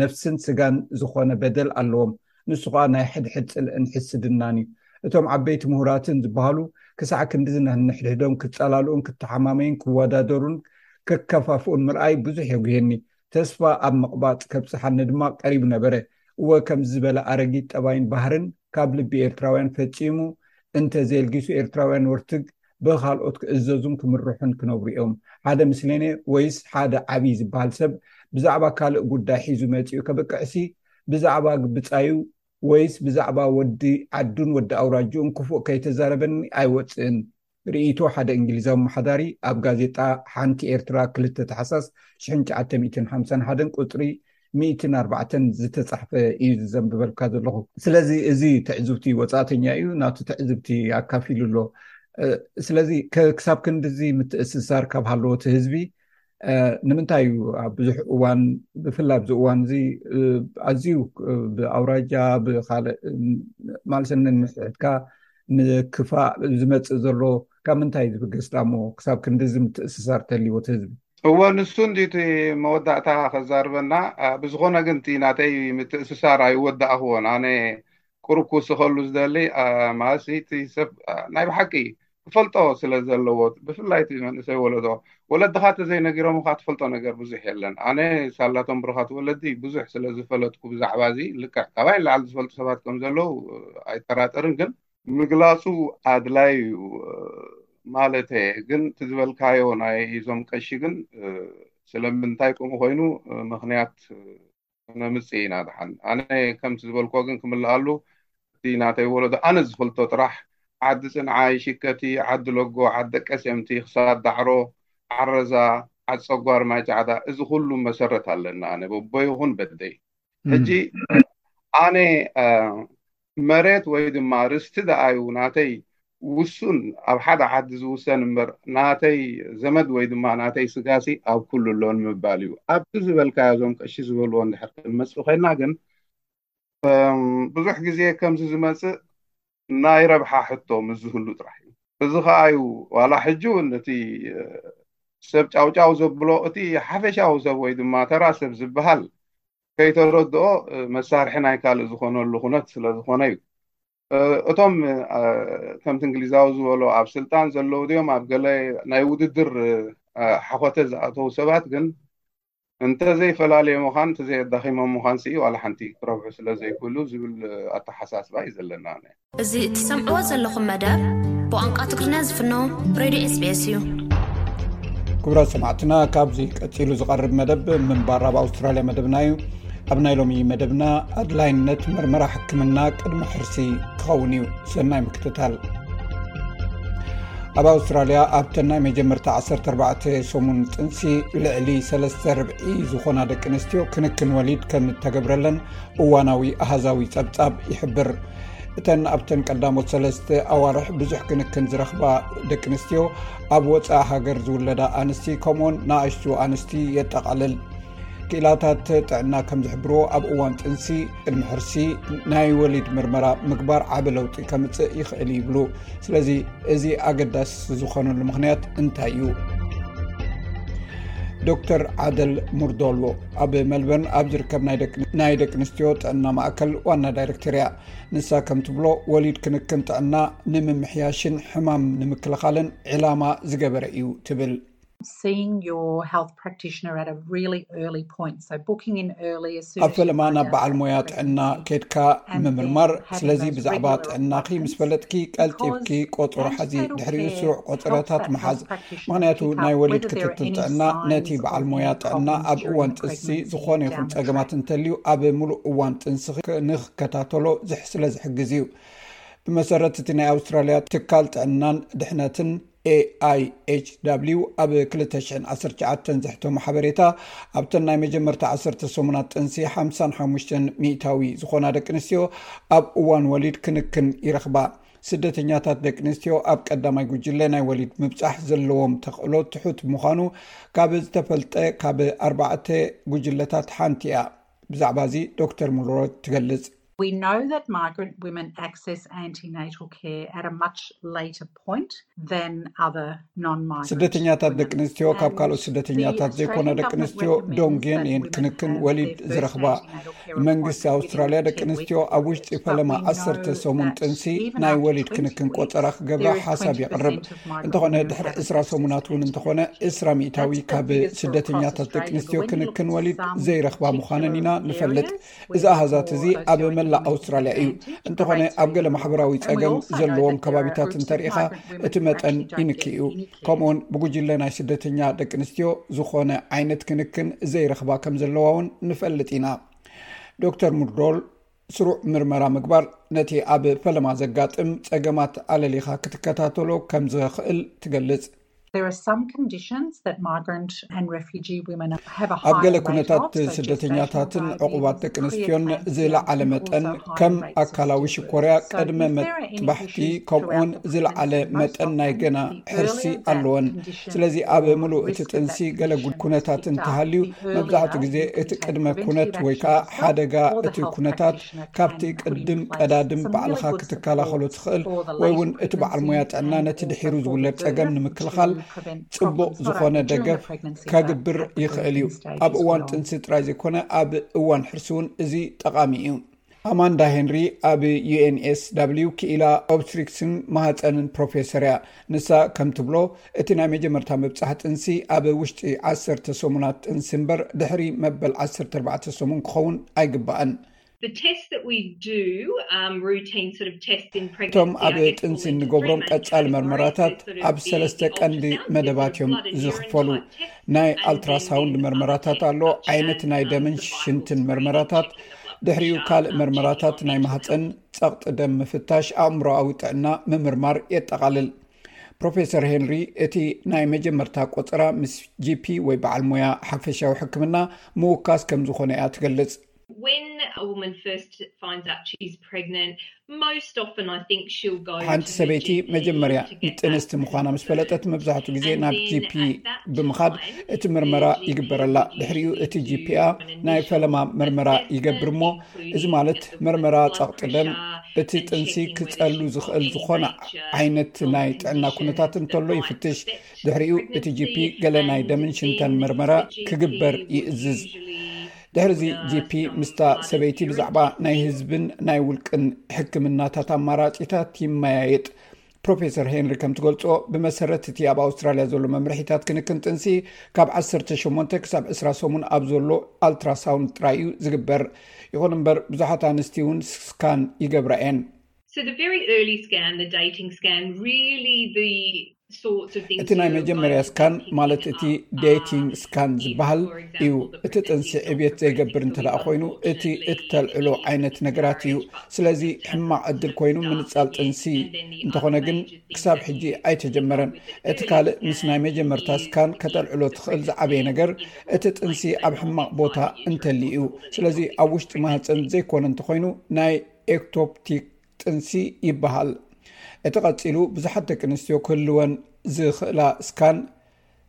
ነፍስን ስጋን ዝኾነ በደል ኣለዎም። ንሱ ኸኣ ናይ ሕድሕድ ጽልእን ሕስድናን እዩ። እቶም ዓበይቲ ምሁራትን ዝበሃሉ ክሳዕ ክንድዚ ነንሕድሕዶም ክጸላልኡን ክተሓማመዩን ክወዳደሩን ክከፋፍኡን ምርኣይ ብዙሕ የጉህየኒ። ተስፋ ኣብ ምቕባጽ ከብጽሓኒ ድማ ቀሪቡ ነበረ። እወ ከምዚ ዝበለ ኣረጊት ጠባይን ባህርን ካብ ልቢ ኤርትራውያን ፈጺሙ እንተ ዜልጊሱ ኤርትራውያን ወርትግ ብኻልኦት ክእዘዙን ክምርሑን ክነብሩ እዮም። ሓደ ምስሌኔ ወይስ ሓደ ዓቢ ዝበሃል ሰብ ብዛዕባ ካልእ ጉዳይ ሒዙ መጺኡ ከብቅዕሲ ብዛዕባ ብጻዩ ወይስ ብዛዕባ ወዲ ዓዱን ወዲ ኣውራጅኡን ክፉእ ከይተዛረበኒ ኣይወጽእን። ርእይቶ ሓደ እንግሊዛዊ ኣመሓዳሪ ኣብ ጋዜጣ ሓንቲ ኤርትራ ክልተ ታሕሳስ ሽሕን ትሽዓተ ሚእትን ሓምሳን ሓደን ቁጽሪ ሚእትን ኣርባዕተን ዝተጻሕፈ እዩ ዝዘንብበልካ ዘለኹ። ስለዚ እዚ ትዕዝብቲ ወጻእተኛ እዩ ናቱ ትዕዝብቲ ኣካፊሉ ኣሎ። ስለዚ ክሳብ ክንድዚ ምትእስሳር ካብ ሃለዎት ህዝቢ ንምንታይ እዩ ኣብ ብዙሕ እዋን ብፍላይ ኣብዚ እዋን እዚ ኣዝዩ ብኣውራጃ ብካልእ ማልሰኒ ንሕሕድካ ንክፋእ ዝመፅእ ዘሎ ካብ ምንታይ እዩ ዝብገስዳ እሞ ክሳብ ክንዲዚ ምትእስሳር ተልይዎ እቲ ህዝቢ እወ ንሱ እንዲ እቲ መወዳእታ ከዛርበና ብዝኾነ ግን እቲ ናተይ ምትእስሳር ኣይወዳእኽዎን ኣነ ቁሩብ ክውስኸሉ ዝደሊ ማለት እቲ ሰብ ናይ ብሓቂ ክፈልጦ ስለ ዘለዎ ብፍላይ እቲ መንእሰይ ወለዶ ወለድኻ እንተዘይነጊሮምኻ ትፈልጦ ነገር ብዙሕ የለን ኣነ ሳላቶም ብሩኻት ወለዲ ብዙሕ ስለ ዝፈለጥኩ ብዛዕባ እዚ ልክዕ ካባይ ንላዕሊ ዝፈልጡ ሰባት ከም ዘለዉ ኣይጠራጠርን ግን ምግላፁ ኣድላይ እዩ ማለተ ግን እቲ ዝበልካዮ ናይ እዞም ቀሺ ግን ስለምንታይ ከምኡ ኮይኑ ምክንያት ክነምጽእ ኢና ድሓን ኣነ ከምቲ ዝበልክዎ ግን ክምልኣሉ እቲ ናተይ ወለዶ ኣነ ዝፈልቶ ጥራሕ ዓዲ ጽንዓይ ሽከቲ ዓዲ ለጎ ዓዲ ደቀሴምቲ ክሳድ ዳዕሮ ዓረዛ ዓዲ ጸጓር ማይ ጻዕዳ እዚ ኩሉ መሰረት ኣለኒ ኣነ በቦይ ይኹን በደይ ሕጂ ኣነ መሬት ወይ ድማ ርስቲ ደኣዩ ናተይ ውሱን ኣብ ሓደ ዓዲ ዝውሰን እምበር ናተይ ዘመድ ወይ ድማ ናተይ ስጋሲ ኣብ ኩሉ ኣሎ ንምባል እዩ። ኣብቲ ዝበልካዮ እዞም ቀሺ ዝበልዎ እንድሕር ክንመጽእ ኮይና ግን ብዙሕ ግዜ ከምዚ ዝመጽእ ናይ ረብሓ ሕቶ ምስ ዝህሉ ጥራሕ እዩ። እዚ ከኣ እዩ ዋላ ሕጂ እውን እቲ ሰብ ጫውጫው ዘብሎ እቲ ሓፈሻዊ ሰብ ወይ ድማ ተራ ሰብ ዝበሃል ከይተረድኦ መሳርሒ ናይ ካልእ ዝኾነሉ ኩነት ስለ ዝኾነ እዩ። እቶም ከምቲ እንግሊዛዊ ዝበሎ ኣብ ስልጣን ዘለዉ ድዮም ኣብ ገለ ናይ ውድድር ሓኾተ ዝኣተዉ ሰባት ግን እንተዘይፈላለዮምኻን እንተዘይኣዳኺሞምኻን ስኢ ዋላ ሓንቲ ክረብሑ ስለ ዘይክእሉ ዝብል ኣተሓሳስባ እዩ ዘለና። እዚ እትሰምዕዎ ዘለኹም መደብ ብቋንቋ ትግርኛ ዝፍኖ ሬድዮ ስቤስ እዩ ክብራት ሰማዕትና ካብዚ ቀፂሉ ዝቐርብ መደብ ምንባር ኣብ ኣውስትራልያ መደብና እዩ ኣብ ናይ ሎሚ መደብና ኣድላይነት መርመራ ሕክምና ቅድሚ ሕርሲ ክኸውን እዩ ሰናይ ምክትታል ኣብ ኣውስትራልያ ኣብተን ናይ መጀመርታ 14 ሰሙን ፅንሲ ልዕሊ ሰለስተ ርብዒ ዝኾና ደቂ ኣንስትዮ ክንክን ወሊድ ከም እተገብረለን እዋናዊ ኣሃዛዊ ፀብፃብ ይሕብር እተን ኣብተን ቀዳሞት ሰለስተ ኣዋርሕ ብዙሕ ክንክን ዝረኽባ ደቂ ኣንስትዮ ኣብ ወፃኢ ሃገር ዝውለዳ ኣንስቲ ከምኡውን ንኣሽቱ ኣንስቲ የጠቓልል ክኢላታት ጥዕና ከም ዝሕብርዎ ኣብ እዋን ጥንሲ ቅድሚ ሕርሲ ናይ ወሊድ ምርመራ ምግባር ዓበ ለውጢ ከምፅእ ይኽእል ይብሉ ስለዚ እዚ ኣገዳሲ ዝኾነሉ ምክንያት እንታይ እዩ ዶክተር ዓደል ሙርዶሎ ኣብ መልበርን ኣብ ዝርከብ ናይ ደቂ ኣንስትዮ ጥዕና ማእከል ዋና ዳይረክተር እያ ንሳ ከም ትብሎ ወሊድ ክንክን ጥዕና ንምምሕያሽን ሕማም ንምክልኻልን ዕላማ ዝገበረ እዩ ትብል ኣብ ፈለማ ናብ በዓል ሞያ ጥዕና ኬድካ ምምርማር ስለዚ ብዛዕባ ጥዕናኺ ምስ ፈለጥኪ ቀልጢፍኪ ቆፅሮ ሓዚ ድሕሪ ስሩዕ ቆፅረታት መሓዝ ምክንያቱ ናይ ወሊድ ክትትል ጥዕና ነቲ በዓል ሞያ ጥዕና ኣብ እዋን ጥንሲ ዝኾነ ይኹን ፀገማት እንተልዩ ኣብ ሙሉእ እዋን ጥንሲ ንክከታተሎ ዝሕ ስለ ዝሕግዝ እዩ ብመሰረት እቲ ናይ ኣውስትራሊያ ትካል ጥዕናን ድሕነትን AIHW ኣብ ክልተ ሽሕን ዓሰርተ ትሽዓተን ዘሕተሞ ሓበሬታ ኣብተን ናይ መጀመርታ ዓሰርተ ሰሙናት ጥንሲ ሓምሳን ሓሙሽተን ሚእታዊ ዝኾና ደቂ ኣንስትዮ ኣብ እዋን ወሊድ ክንክን ይረኽባ። ስደተኛታት ደቂ ኣንስትዮ ኣብ ቀዳማይ ጉጅለ ናይ ወሊድ ምብጻሕ ዘለዎም ተኽእሎ ትሑት ምዃኑ ካብ ዝተፈልጠ ካብ ኣርባዕተ ጉጅለታት ሓንቲ እያ። ብዛዕባ እዚ ዶክተር ሙሉሮት ትገልጽ። We know that migrant women access antenatal care at a much later point than other non-migrant ስደተኛታት ደቂ ኣንስትዮ ካብ ካልኦት ስደተኛታት ዘይኮና ደቂ ኣንስትዮ ዶንጌን እየን ክንክን ወሊድ ዝረኽባ መንግስቲ ኣውስትራልያ ደቂ ኣንስትዮ ኣብ ውሽጢ ፈለማ ዓሰርተ ሰሙን ጥንሲ ናይ ወሊድ ክንክን ቆፀራ ክገብራ ሓሳብ የቕርብ እንተኾነ ድሕሪ እስራ ሰሙናት እውን እንተኾነ እስራ ሚእታዊ ካብ ስደተኛታት ደቂ ኣንስትዮ ክንክን ወሊድ ዘይረኽባ ምዃነን ኢና ንፈልጥ እዚ ኣሃዛት እዚ ኣብ መላእ ኣውስትራልያ እዩ እንተኾነ ኣብ ገለ ማሕበራዊ ፀገም ዘለዎም ከባቢታት እንተርኢኻ እቲ መጠን ይንክ እዩ ከምኡውን ብጉጅለ ናይ ስደተኛ ደቂ ኣንስትዮ ዝኾነ ዓይነት ክንክን ዘይረኽባ ከም ዘለዋ እውን ንፈልጥ ኢና ዶክተር ሙርዶል ስሩዕ ምርመራ ምግባር ነቲ ኣብ ፈለማ ዘጋጥም ፀገማት ኣለሊኻ ክትከታተሎ ከም ዝኽእል ትገልፅ ኣብ ገለ ኩነታት ስደተኛታትን ዕቑባት ደቂ ኣንስትዮን ዝለዓለ መጠን ከም ኣካላዊ ሽኮርያ ቅድመ መጥባሕቲ ከምኡውን ዝለዓለ መጠን ናይ ገና ሕርሲ ኣለዎን ስለዚ ኣብ ምሉእ እቲ ጥንሲ ገለ ኩነታት እንተሃልዩ መብዛሕትኡ ግዜ እቲ ቅድመ ኩነት ወይ ከዓ ሓደጋ እቲ ኩነታት ካብቲ ቅድም ቀዳድም ባዕልኻ ክትከላኸሎ ትኽእል ወይ እውን እቲ በዓል ሞያ ጥዕና ነቲ ድሒሩ ዝውለድ ፀገም ንምክልኻል ፅቡቕ ዝኾነ ደገፍ ከግብር ይኽእል እዩ ኣብ እዋን ጥንሲ ጥራይ ዘይኮነ ኣብ እዋን ሕርሲ እውን እዚ ጠቓሚ እዩ ኣማንዳ ሄንሪ ኣብ ዩንስw ክኢላ ኦብስትሪክስን ማሃፀንን ፕሮፌሰር እያ ንሳ ከም ትብሎ እቲ ናይ መጀመርታ ምብጻሕ ጥንሲ ኣብ ውሽጢ ዓሰርተ ሰሙናት ጥንሲ እምበር ድሕሪ መበል ዓሰርተ ኣርባዕተ ሰሙን ክኸውን ኣይግባእን። እቶም ኣብ ጥንሲ እንገብሮም ቀጻሊ መርመራታት ኣብ ሰለስተ ቀንዲ መደባት እዮም ዝኽፈሉ። ናይ ኣልትራሳውንድ መርመራታት ኣሎ፣ ዓይነት ናይ ደምን ሽንትን መርመራታት፣ ድሕሪኡ ካልእ መርመራታት ናይ ማህጸን፣ ጸቕጢ ደም ምፍታሽ ኣእምሮኣዊ ጥዕና ምምርማር የጠቓልል። ፕሮፌሰር ሄንሪ እቲ ናይ መጀመርታ ቆጸራ ምስ ጂፒ ወይ በዓል ሞያ ሓፈሻዊ ሕክምና ምውካስ ከም ዝኾነ እያ ትገልጽ። ሓንቲ ሰበይቲ መጀመርያ ጥንስቲ ምዃና ምስ ፈለጠት መብዛሕትኡ ግዜ ናብ ጂፒ ብምኻድ እቲ ምርመራ ይግበረላ። ድሕሪኡ እቲ ጂፒኣ ናይ ፈለማ ምርመራ ይገብር እሞ እዚ ማለት መርመራ ፀቕጢ ደም እቲ ጥንሲ ክፀሉ ዝኽእል ዝኾነ ዓይነት ናይ ጥዕና ኩነታት እንተሎ ይፍትሽ ድሕሪኡ እቲ ጂፒ ገለ ናይ ደምን ሽንተን መርመራ ክግበር ይእዝዝ ድሕሪ እዚ ጂፒ ምስታ ሰበይቲ ብዛዕባ ናይ ህዝብን ናይ ውልቅን ሕክምናታት ኣማራፂታት ይመያየጥ ፕሮፌሰር ሄንሪ ከም ትገልፆ ብመሰረት እቲ ኣብ ኣውስትራልያ ዘሎ መምርሒታት ክንክን ጥንሲ ካብ 18 ክሳብ 2ራ ሰሙን ኣብ ዘሎ ኣልትራሳውንድ ጥራይ እዩ ዝግበር ይኹን እምበር ብዙሓት ኣንስቲ እውን ስካን ይገብራ እየን እቲ ናይ መጀመርያ ስካን ማለት እቲ ዴቲንግ ስካን ዝበሃል እዩ እቲ ጥንሲ ዕብት ዘይገብር እንተ ኮይኑ እቲ እተልዕሎ ዓይነት ነገራት እዩ ስለዚ ሕማቕ ዕድል ኮይኑ ምንፃል ጥንሲ እንተኾነ ግን ክሳብ ሕጂ ኣይተጀመረን። እቲ ካልእ ምስ ናይ መጀመርታ ስካን ከተልዕሎ ትኽእል ዝዓበየ ነገር እቲ ጥንሲ ኣብ ሕማቕ ቦታ እንተልዩ እዩ። ስለዚ ኣብ ውሽጢ ማህፀን ዘይኮነ እንተኾይኑ ናይ ኤክቶፕቲክ ጥንሲ ይበሃል። እቲ ቀፂሉ ብዙሓት ደቂ ኣንስትዮ ክህልወን ዝኽእላ ስካን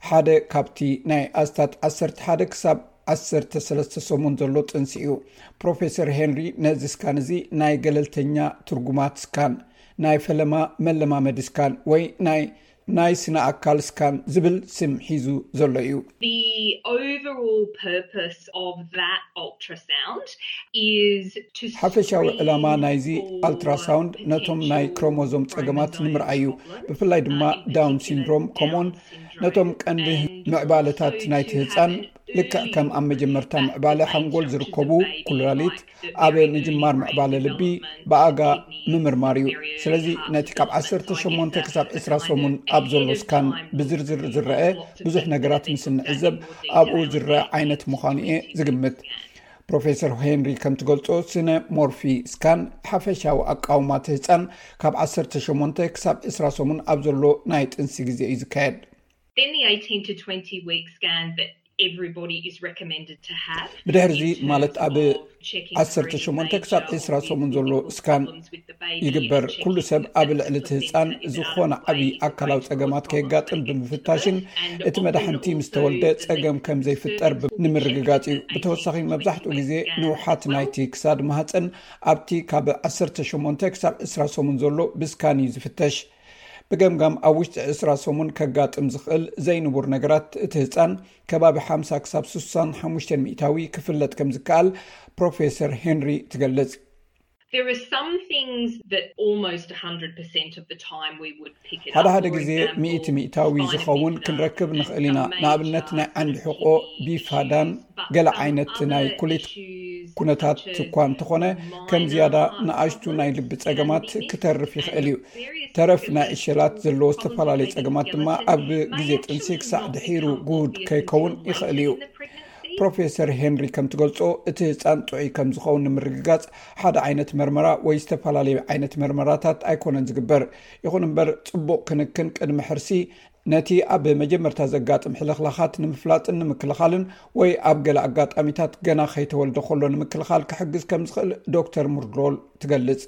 ሓደ ካብቲ ናይ ኣስታት ዓሰርተ ሓደ ክሳብ ዓሰርተ ሰለስተ ሰሙን ዘሎ ጥንሲ እዩ። ፕሮፌሰር ሄንሪ ነዚ ስካን እዚ ናይ ገለልተኛ ትርጉማት ስካን፣ ናይ ፈለማ መለማመዲ ስካን ወይ ናይ ናይ ስነ ኣካል ስካን ዝብል ስም ሒዙ ዘሎ እዩ። ሓፈሻዊ ዕላማ ናይዚ ኣልትራሳውንድ ነቶም ናይ ክሮሞዞም ፀገማት ንምርኣይ እዩ ብፍላይ ድማ ዳውን ሲንድሮም ከምኡውን ነቶም ቀንዲ ምዕባለታት ናይቲ ህፃን ልክዕ ከም ኣብ መጀመርታ ምዕባለ ሓንጎል ዝርከቡ ኩሉላሊት ኣብ ምጅማር ምዕባለ ልቢ ብኣጋ ምምርማር እዩ ስለዚ ነቲ ካብ 18 ክሳብ 2ስራ ሰሙን ኣብ ዘሎ ስካን ብዝርዝር ዝረአ ብዙሕ ነገራት ምስ እንዕዘብ ኣብኡ ዝረአ ዓይነት ምዃኑ እየ ዝግምት ፕሮፌሰር ሄንሪ ከም ትገልፆ ስነ ሞርፊ ስካን ሓፈሻዊ ኣቃውማቲ ህፃን ካብ 18 ክሳብ 2ስራ ሰሙን ኣብ ዘሎ ናይ ጥንሲ ግዜ እዩ ዝካየድ ብድሕርዚ ማለት ኣብ ዓሰርተ ሸሞንተ ክሳብ ዕስራ ሰሙን ዘሎ እስካን ይግበር ኩሉ ሰብ ኣብ ልዕሊ እቲ ህፃን ዝኮነ ዓብይ ኣካላዊ ፀገማት ከየጋጥም ብምፍታሽን እቲ መድሕንቲ ምስ ተወልደ ፀገም ከም ዘይፍጠር ንምርግጋፅ እዩ ብተወሳኺ መብዛሕትኡ ግዜ ንውሓት ናይቲ ክሳድ ማህፀን ኣብቲ ካብ ዓሰርተ ሸሞንተ ክሳብ ዕስራ ሰሙን ዘሎ ብስካን እዩ ዝፍተሽ ብገምጋም ኣብ ውሽጢ ዕስራ ሰሙን ከጋጥም ዝኽእል ዘይንቡር ነገራት እቲ ህፃን ከባቢ ሓምሳ ክሳብ ስሳን ሓሙሽተን ሚእታዊ ክፍለጥ ከም ዝከኣል ፕሮፌሰር ሄንሪ ትገልፅ። ሓደ ሓደ ግዜ ሚእቲ ሚእታዊ ዝኸውን ክንረክብ ንኽእል ኢና፣ ንኣብነት ናይ ዓንዲ ሕቖ ቢፋዳን፣ ገለ ዓይነት ናይ ኩሊት ኩነታት እኳ እንተኾነ ከም ዝያዳ ንኣሽቱ ናይ ልቢ ፀገማት ክተርፍ ይኽእል እዩ ተረፍ ናይ ዕሸላት ዘለዎ ዝተፈላለዩ ፀገማት ድማ ኣብ ግዜ ጥንሲ ክሳዕ ድሒሩ ጉድ ከይከውን ይኽእል እዩ ፕሮፌሰር ሄንሪ ከም ትገልፆ እቲ ህፃን ጥዑይ ከም ዝኸውን ንምርግጋፅ ሓደ ዓይነት መርመራ ወይ ዝተፈላለዩ ዓይነት መርመራታት ኣይኮነን ዝግበር ይኹን እምበር ፅቡቅ ክንክን ቅድሚ ሕርሲ ነቲ ኣብ መጀመርታ ዘጋጥም ሕልኽላኻት ንምፍላጥን ንምክልኻልን ወይ ኣብ ገለ ኣጋጣሚታት ገና ከይተወልደ ከሎ ንምክልኻል ክሕግዝ ከም ዝኽእል ዶክተር ሙርድሮል ትገልጽ።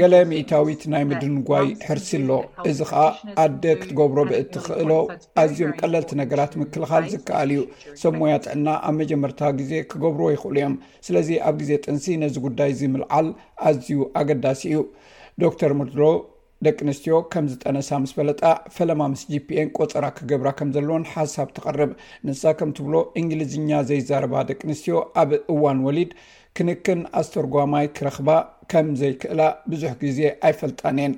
ገለ ሚእታዊት ናይ ምድንጓይ ሕርሲ ኣሎ፣ እዚ ኸኣ ኣደ ክትገብሮ ብእትኽእሎ ኣዝዮም ቀለልቲ ነገራት ምክልኻል ዝከኣል እዩ። ሰብ ሞያ ጥዕና ኣብ መጀመርታ ግዜ ክገብርዎ ይኽእሉ እዮም። ስለዚ ኣብ ግዜ ጥንሲ ነዚ ጉዳይ እዚ ምልዓል ኣዝዩ ኣገዳሲ እዩ ዶክተር ሙድሮ ደቂ ኣንስትዮ ከም ዝጠነሳ ምስ ፈለጣ ፈለማ ምስ ጂፒኤን ቆፀራ ክገብራ ከም ዘለዎን ሓሳብ ተቕርብ ንሳ ከም ትብሎ እንግሊዝኛ ዘይዛረባ ደቂ ኣንስትዮ ኣብ እዋን ወሊድ ክንክን ኣስተርጓማይ ክረኽባ ከም ዘይክእላ ብዙሕ ግዜ ኣይፈልጣን እየን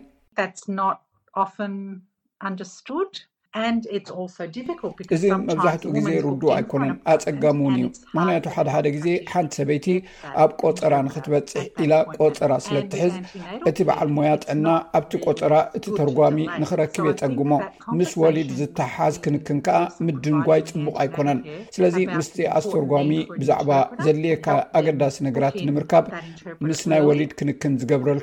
እዚ መብዛሕትኡ ግዜ ርዱእ ኣይኮነን ኣፀጋሚ እውን እዩ ምክንያቱ ሓደ ሓደ ግዜ ሓንቲ ሰበይቲ ኣብ ቆፀራ ንክትበፅሕ ኢላ ቆፀራ ስለትሕዝ እቲ በዓል ሞያ ጥዕና ኣብቲ ቆፀራ እቲ ተርጓሚ ንክረክብ የፀግሞ ምስ ወሊድ ዝተሓሓዝ ክንክን ከዓ ምድንጓይ ፅቡቅ ኣይኮነን ስለዚ ምስቲ ኣስተርጓሚ ብዛዕባ ዘድልየካ ኣገዳሲ ነገራት ንምርካብ ምስ ናይ ወሊድ ክንክን ዝገብረል